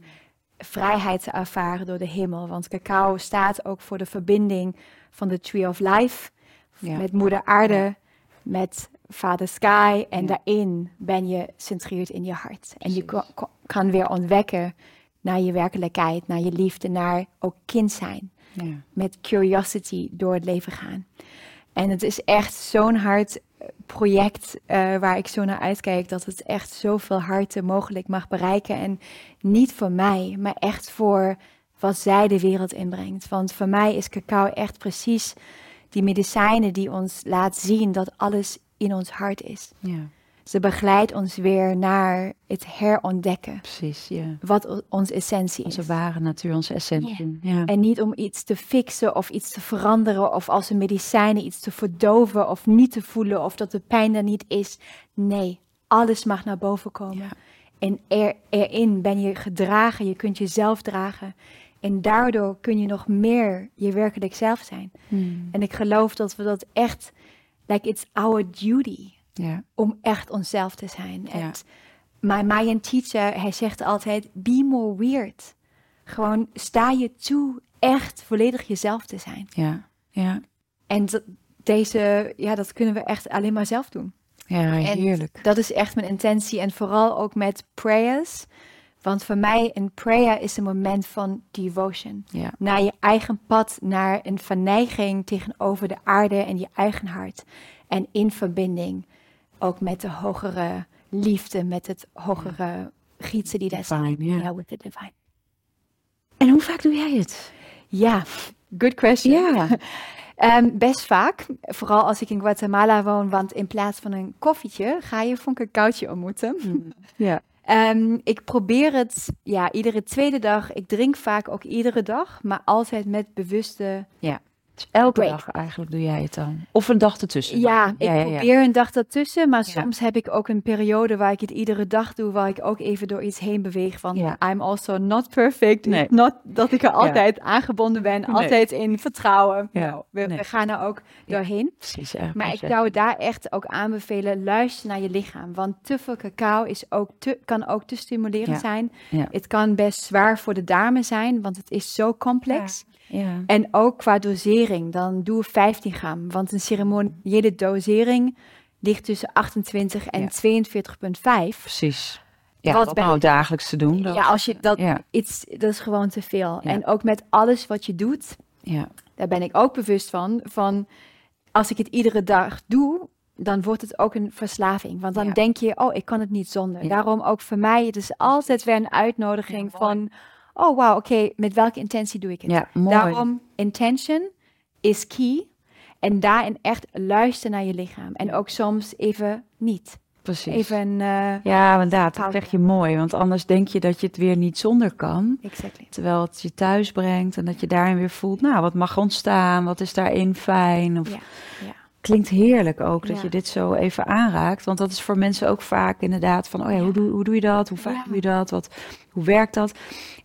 vrijheid te ervaren door de hemel. Want cacao staat ook voor de verbinding van de Tree of Life Ja. met Moeder Aarde, met Vader Sky. En Ja. daarin ben je centreerd in je hart. En je Precies. ko- ko- kan weer ontwekken naar je werkelijkheid, naar je liefde, naar ook kind zijn. Ja. Met curiosity door het leven gaan. En het is echt zo'n hard eh, project eh, waar ik zo naar uitkijk. Dat het echt zoveel harten mogelijk mag bereiken. En niet voor mij, maar echt voor wat zij de wereld inbrengt. Want voor mij is cacao echt precies die medicijnen die ons laat zien dat alles in ons hart is. ja, Ze begeleidt ons weer naar het herontdekken. precies. Ja. Wat onze essentie is. Onze ware natuur, onze essentie. Ja. En niet om iets te fixen of iets te veranderen of als een medicijnen iets te verdoven of niet te voelen of dat de pijn er niet is. Nee, alles mag naar boven komen. En er, erin ben je gedragen, je kunt jezelf dragen. En daardoor kun je nog meer je werkelijk zelf zijn. Hmm. En ik geloof dat we dat echt, like it's our duty om echt onszelf te zijn. En my Mayan teacher, hij zegt altijd, be more weird. Gewoon sta je toe echt volledig jezelf te zijn. Ja. Ja. En dat, deze, ja, dat kunnen we echt alleen maar zelf doen. Ja, En heerlijk. Dat is echt mijn intentie en vooral ook met prayers. Want voor mij een prayer is een moment van devotion. Ja. Naar je eigen pad, naar een verneiging tegenover de aarde en je eigen hart. En in verbinding ook met de hogere liefde, met het hogere gietsen die daar zijn. Ja. With the divine. En hoe vaak doe jij het? Ja, good question. Ja. Ehm, best vaak, vooral als ik in Guatemala woon, want in plaats van een koffietje ga je een cacaotje ontmoeten. Ja. Ehm, ik probeer het ja, iedere tweede dag. Ik drink vaak ook iedere dag, maar altijd met bewuste. Dus elke Break. dag eigenlijk doe jij het dan? Of een dag ertussen? Ja, ik ja, ja. probeer een dag daartussen, maar soms heb ik ook een periode waar ik het iedere dag doe, waar ik ook even door iets heen beweeg. Van Ja. I'm also not perfect. Nee. Not dat ik er altijd aangebonden ben, Nee. altijd in vertrouwen. Nou, we, Nee. we gaan er ook doorheen. Precies. Maar ik zou daar echt ook aanbevelen, luister naar je lichaam. Want te veel cacao is ook te, kan ook te stimulerend zijn. Het kan best zwaar voor de darmen zijn, want het is zo complex. Ja. En ook qua dosering, dan doe 15 gram. Want een ceremoniële dosering ligt tussen 28 en Ja. 42,5. Precies. Ja, Wat ben- nou dagelijks te doen. Dat, Ja, als je dat, ja. iets, dat is gewoon te veel. Ja. En ook met alles wat je doet, ja. daar ben ik ook bewust van, van als ik het iedere dag doe, dan wordt het ook een verslaving. Want dan Ja. denk je, oh, ik kan het niet zonder. Daarom ook voor mij, het is altijd weer een uitnodiging van, oh wauw, oké, met welke intentie doe ik het? ja, mooi. Daarom, intention is key. En daarin echt luisteren naar je lichaam. En ook soms even niet. Precies. Even, eh Ja, inderdaad. Dat zeg je mooi. Want anders denk je dat je het weer niet zonder kan. exactly. Terwijl het je thuis brengt en dat je daarin weer voelt, nou, wat mag ontstaan? Wat is daarin fijn? Of Ja, ja. klinkt heerlijk ook dat Ja. je dit zo even aanraakt. Want dat is voor mensen ook vaak inderdaad van, oh ja, hoe doe, hoe doe je dat? Hoe vaak doe je dat? Wat, hoe werkt dat?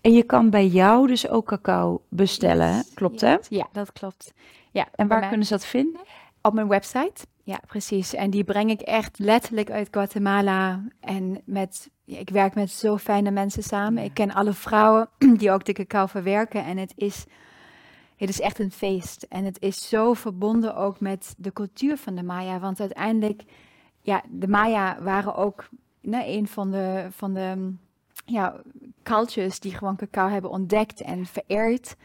En je kan bij jou dus ook cacao bestellen? Yes, klopt hè? Ja, dat klopt. Ja, En waar kunnen ze dat vinden? Op mijn website. Ja, precies. En die breng ik echt letterlijk uit Guatemala. En met, ja, ik werk met zo fijne mensen samen. Ja. Ik ken alle vrouwen die ook de cacao verwerken. En het is, het is echt een feest. En het is zo verbonden ook met de cultuur van de Maya. Want uiteindelijk, ja, de Maya waren ook nou, een van de, van de ja, cultures die gewoon cacao hebben ontdekt en vereerd.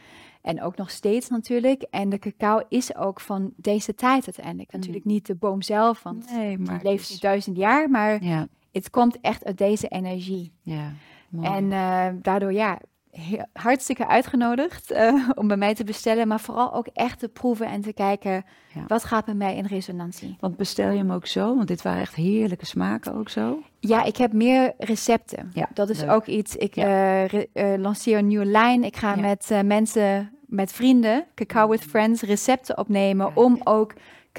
En ook nog steeds natuurlijk. En de cacao is ook van deze tijd uiteindelijk. Natuurlijk niet de boom zelf, want Nee, maar het leeft nu duizend jaar. Maar Ja, het komt echt uit deze energie. ja. En eh, daardoor, ja, hartstikke uitgenodigd eh, om bij mij te bestellen. Maar vooral ook echt te proeven en te kijken, Ja. wat gaat bij mij in resonantie? Want bestel je hem ook zo? Want dit waren echt heerlijke smaken ook zo. Ja, ik heb meer recepten. Ja, dat is leuk. ook iets. Ik Ja. eh, re- eh, lanceer een nieuwe lijn. Ik ga met mensen, met vrienden, Cacao with Friends, recepten opnemen om ook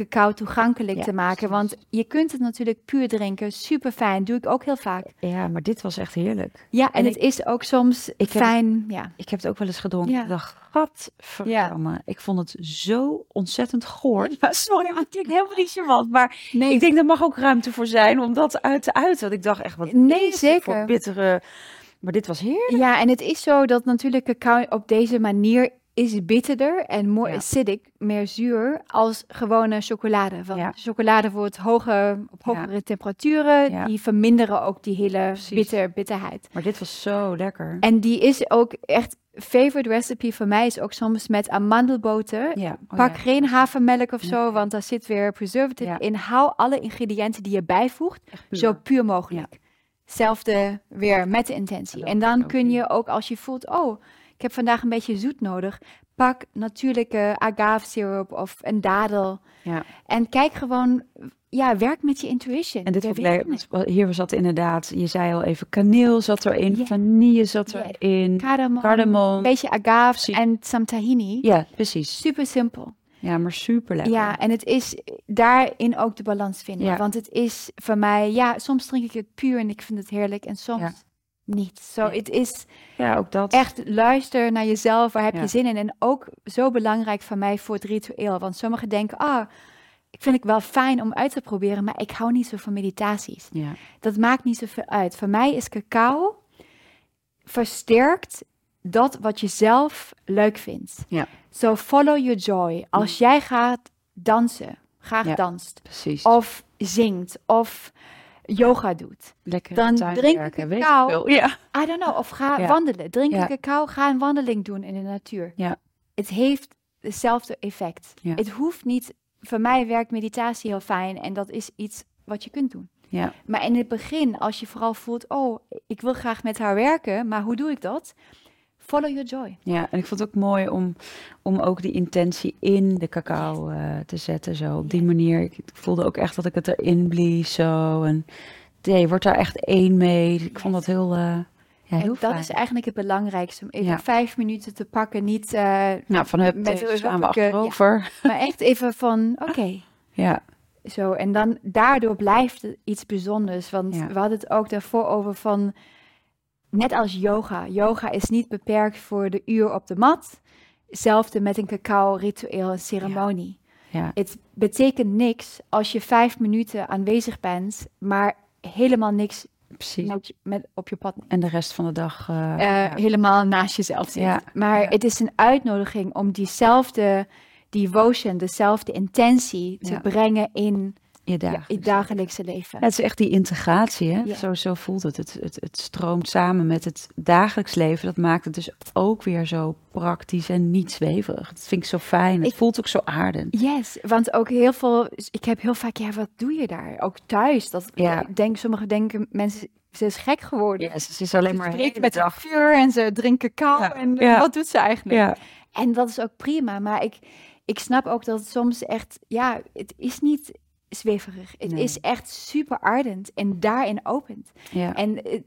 cacao toegankelijk Ja, te maken. Want je kunt het natuurlijk puur drinken, super fijn. Doe ik ook heel vaak. Ja, maar dit was echt heerlijk. Ja, en, En het is ook soms ik heb- fijn. Ja. Ik heb het ook wel eens gedronken. Ja. Ik dacht, gadverdamme. Ik vond het zo ontzettend goor. Ja, sorry, het klinkt helemaal niet charmant. Maar Nee, ik denk, daar mag ook ruimte voor zijn om dat uit te uiten. Want ik dacht echt, wat Nee, dit voor zeker. bittere... Maar dit was heerlijk. Ja, en het is zo dat natuurlijk cacao op deze manier is bitterder en more Ja. acidic, meer zuur, als gewone chocolade. Want Ja. chocolade wordt hoger, op Ja. hogere temperaturen, die verminderen ook die hele Precies. bitter, bitterheid. Maar dit was zo lekker. En die is ook echt, favorite recipe voor mij is ook soms met amandelboter. ja. oh Pak geen havermelk of zo, want daar zit weer preservative in. Hou alle ingrediënten die je bijvoegt puur. zo puur mogelijk. Zelfde weer met de intentie. En dan kun je ook als je voelt, oh, ik heb vandaag een beetje zoet nodig. Pak natuurlijke agave syrup of een dadel. Ja. En kijk gewoon, ja, werk met je intuition. En dit want Hier zat inderdaad, je zei al even, kaneel zat erin, vanille zat erin, Cardamom, cardamom. een beetje agave en some tahini. Ja, precies. Super simpel. Ja, maar super lekker. Ja, en het is daarin ook de balans vinden. Ja. Want het is voor mij, ja, soms drink ik het puur en ik vind het heerlijk. En soms Ja. Niet. Zo, het is Ja, ook dat. echt luister naar jezelf. Waar heb Ja. je zin in? En ook zo belangrijk voor mij voor het ritueel. Want sommigen denken, ah, ik vind het wel fijn om uit te proberen, maar ik hou niet zo van meditaties. Ja, Dat maakt niet zoveel uit. Voor mij is cacao versterkt dat wat je zelf leuk vindt. Ja. So follow your joy. Als jij gaat dansen, graag Ja. danst, precies. of zingt, of yoga doet. lekker dan drink ik cacao. ik. Ja. I don't know, of ga Ja. wandelen. Drink Ja. een cacao, ga een wandeling doen in de natuur. Ja. Het heeft hetzelfde effect. Ja. Het hoeft niet, voor mij werkt meditatie heel fijn en dat is iets wat je kunt doen. Ja. Maar in het begin, als je vooral voelt, oh, ik wil graag met haar werken, maar hoe doe ik dat? Follow your joy. ja, en ik vond het ook mooi om, om ook die intentie in de cacao eh, te zetten. Zo op die manier. Ik voelde ook echt dat ik het erin blies. Zo. En ja, je wordt daar echt één mee. Ik vond dat heel, eh, ja, En dat fijn. is eigenlijk het belangrijkste, om even Ja. vijf minuten te pakken. Niet, eh, Nou, van hup, met slaan we ja. achterover. maar echt even van, oké, Ja, Zo, en dan daardoor blijft het iets bijzonders. Want we hadden het ook daarvoor over van, net als yoga. Yoga is niet beperkt voor de uur op de mat. Hetzelfde met een cacao-ritueel, een ceremonie. ja, Het betekent niks als je vijf minuten aanwezig bent, maar helemaal niks precies. met, op je pad En de rest van de dag. eh, eh, ja. helemaal naast jezelf zit. Ja, Maar ja. het is een uitnodiging om diezelfde devotion, dezelfde intentie te brengen in je ja, dagen. het dagelijkse leven. Ja, het is echt die integratie, hè? Ja. Zo, zo voelt het. Het, het. het stroomt samen met het dagelijks leven. Dat maakt het dus ook weer zo praktisch en niet zweverig. Dat vind ik zo fijn. Het Ik- voelt ook zo aardend. Yes, want ook heel veel, ik heb heel vaak, ja, wat doe je daar? Ook thuis. Dat, Ja. ik denk, sommigen denken, mensen, ze is gek geworden. Ja, ze is alleen Ze maar spreekt met dag. vuur en ze drinken kou Ja. en Ja. wat doet ze eigenlijk? Ja, En dat is ook prima, maar ik, ik snap ook dat het soms echt, ja, het is niet zweverig. Het Nee. is echt super ardent en daarin opent. ja, En eh,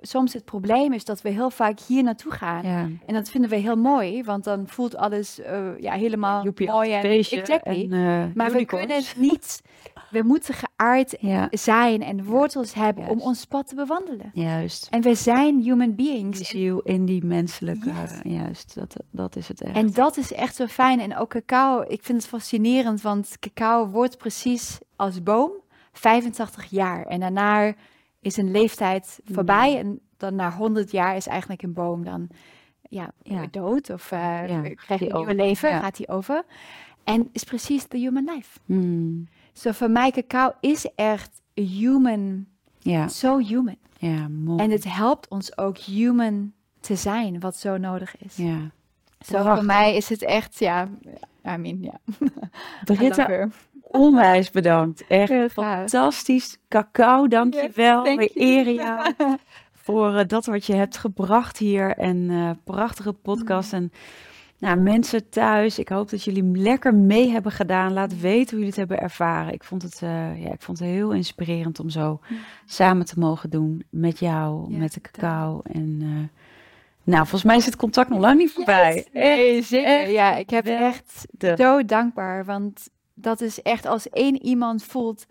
soms het probleem is dat we heel vaak hier naartoe gaan. ja. En dat vinden we heel mooi, want dan voelt alles eh, ja, helemaal Joepie, mooi en exactly. en, eh, maar we kunnen niet we moeten geaard Ja, zijn en wortels hebben om ons pad te bewandelen. juist. En we zijn human Die beings. ziel in die menselijke, Yes. juist, dat, dat is het echt. En dat is echt zo fijn. En ook cacao, ik vind het fascinerend, want cacao wordt precies als boom 85 jaar. En daarna is een leeftijd voorbij. Ja. En dan na 100 jaar is eigenlijk een boom dan ja, Ja. dood. Of eh Ja, krijgt die een nieuwe over- leven, ja. gaat hij over. En is precies de human life. Zo voor mij, cacao is echt human, ja, zo human. ja, mooi. En het helpt ons ook human te zijn, wat zo nodig is. ja. Zo voor mij is het echt, ja, I mean, ja. Britta, onwijs bedankt. Echt fantastisch. Cacao, dank je Yes, We you. eren jou voor eh, dat wat je hebt gebracht hier. En eh, prachtige podcast. En nou, mensen thuis, ik hoop dat jullie lekker mee hebben gedaan. Laat weten hoe jullie het hebben ervaren. Ik vond het, eh, ja, ik vond het heel inspirerend om zo samen te mogen doen met jou, Ja, met de cacao. En eh, nou, volgens mij is het contact nog lang niet voorbij. Yes. Nee, zeker. echt ja, ik heb echt de- zo dankbaar, want dat is echt als één iemand voelt,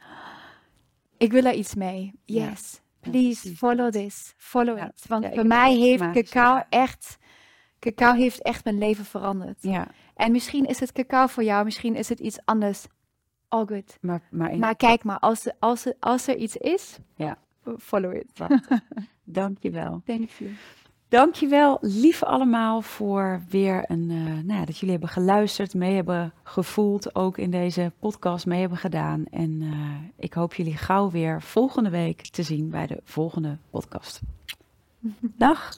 ik wil er iets mee. Yes, please follow this, follow it. Want voor mij heeft cacao echt, cacao heeft echt mijn leven veranderd. Ja, En misschien is het cacao voor jou, misschien is het iets anders. All good. maar, maar, in- Maar kijk maar, als, er- als, er- als er iets is, Ja. follow it. dank je wel. Thank you. Dankjewel, lieve allemaal, voor weer een, eh, nou dat jullie hebben geluisterd, mee hebben gevoeld, ook in deze podcast mee hebben gedaan. En eh, ik hoop jullie gauw weer volgende week te zien bij de volgende podcast. Dag!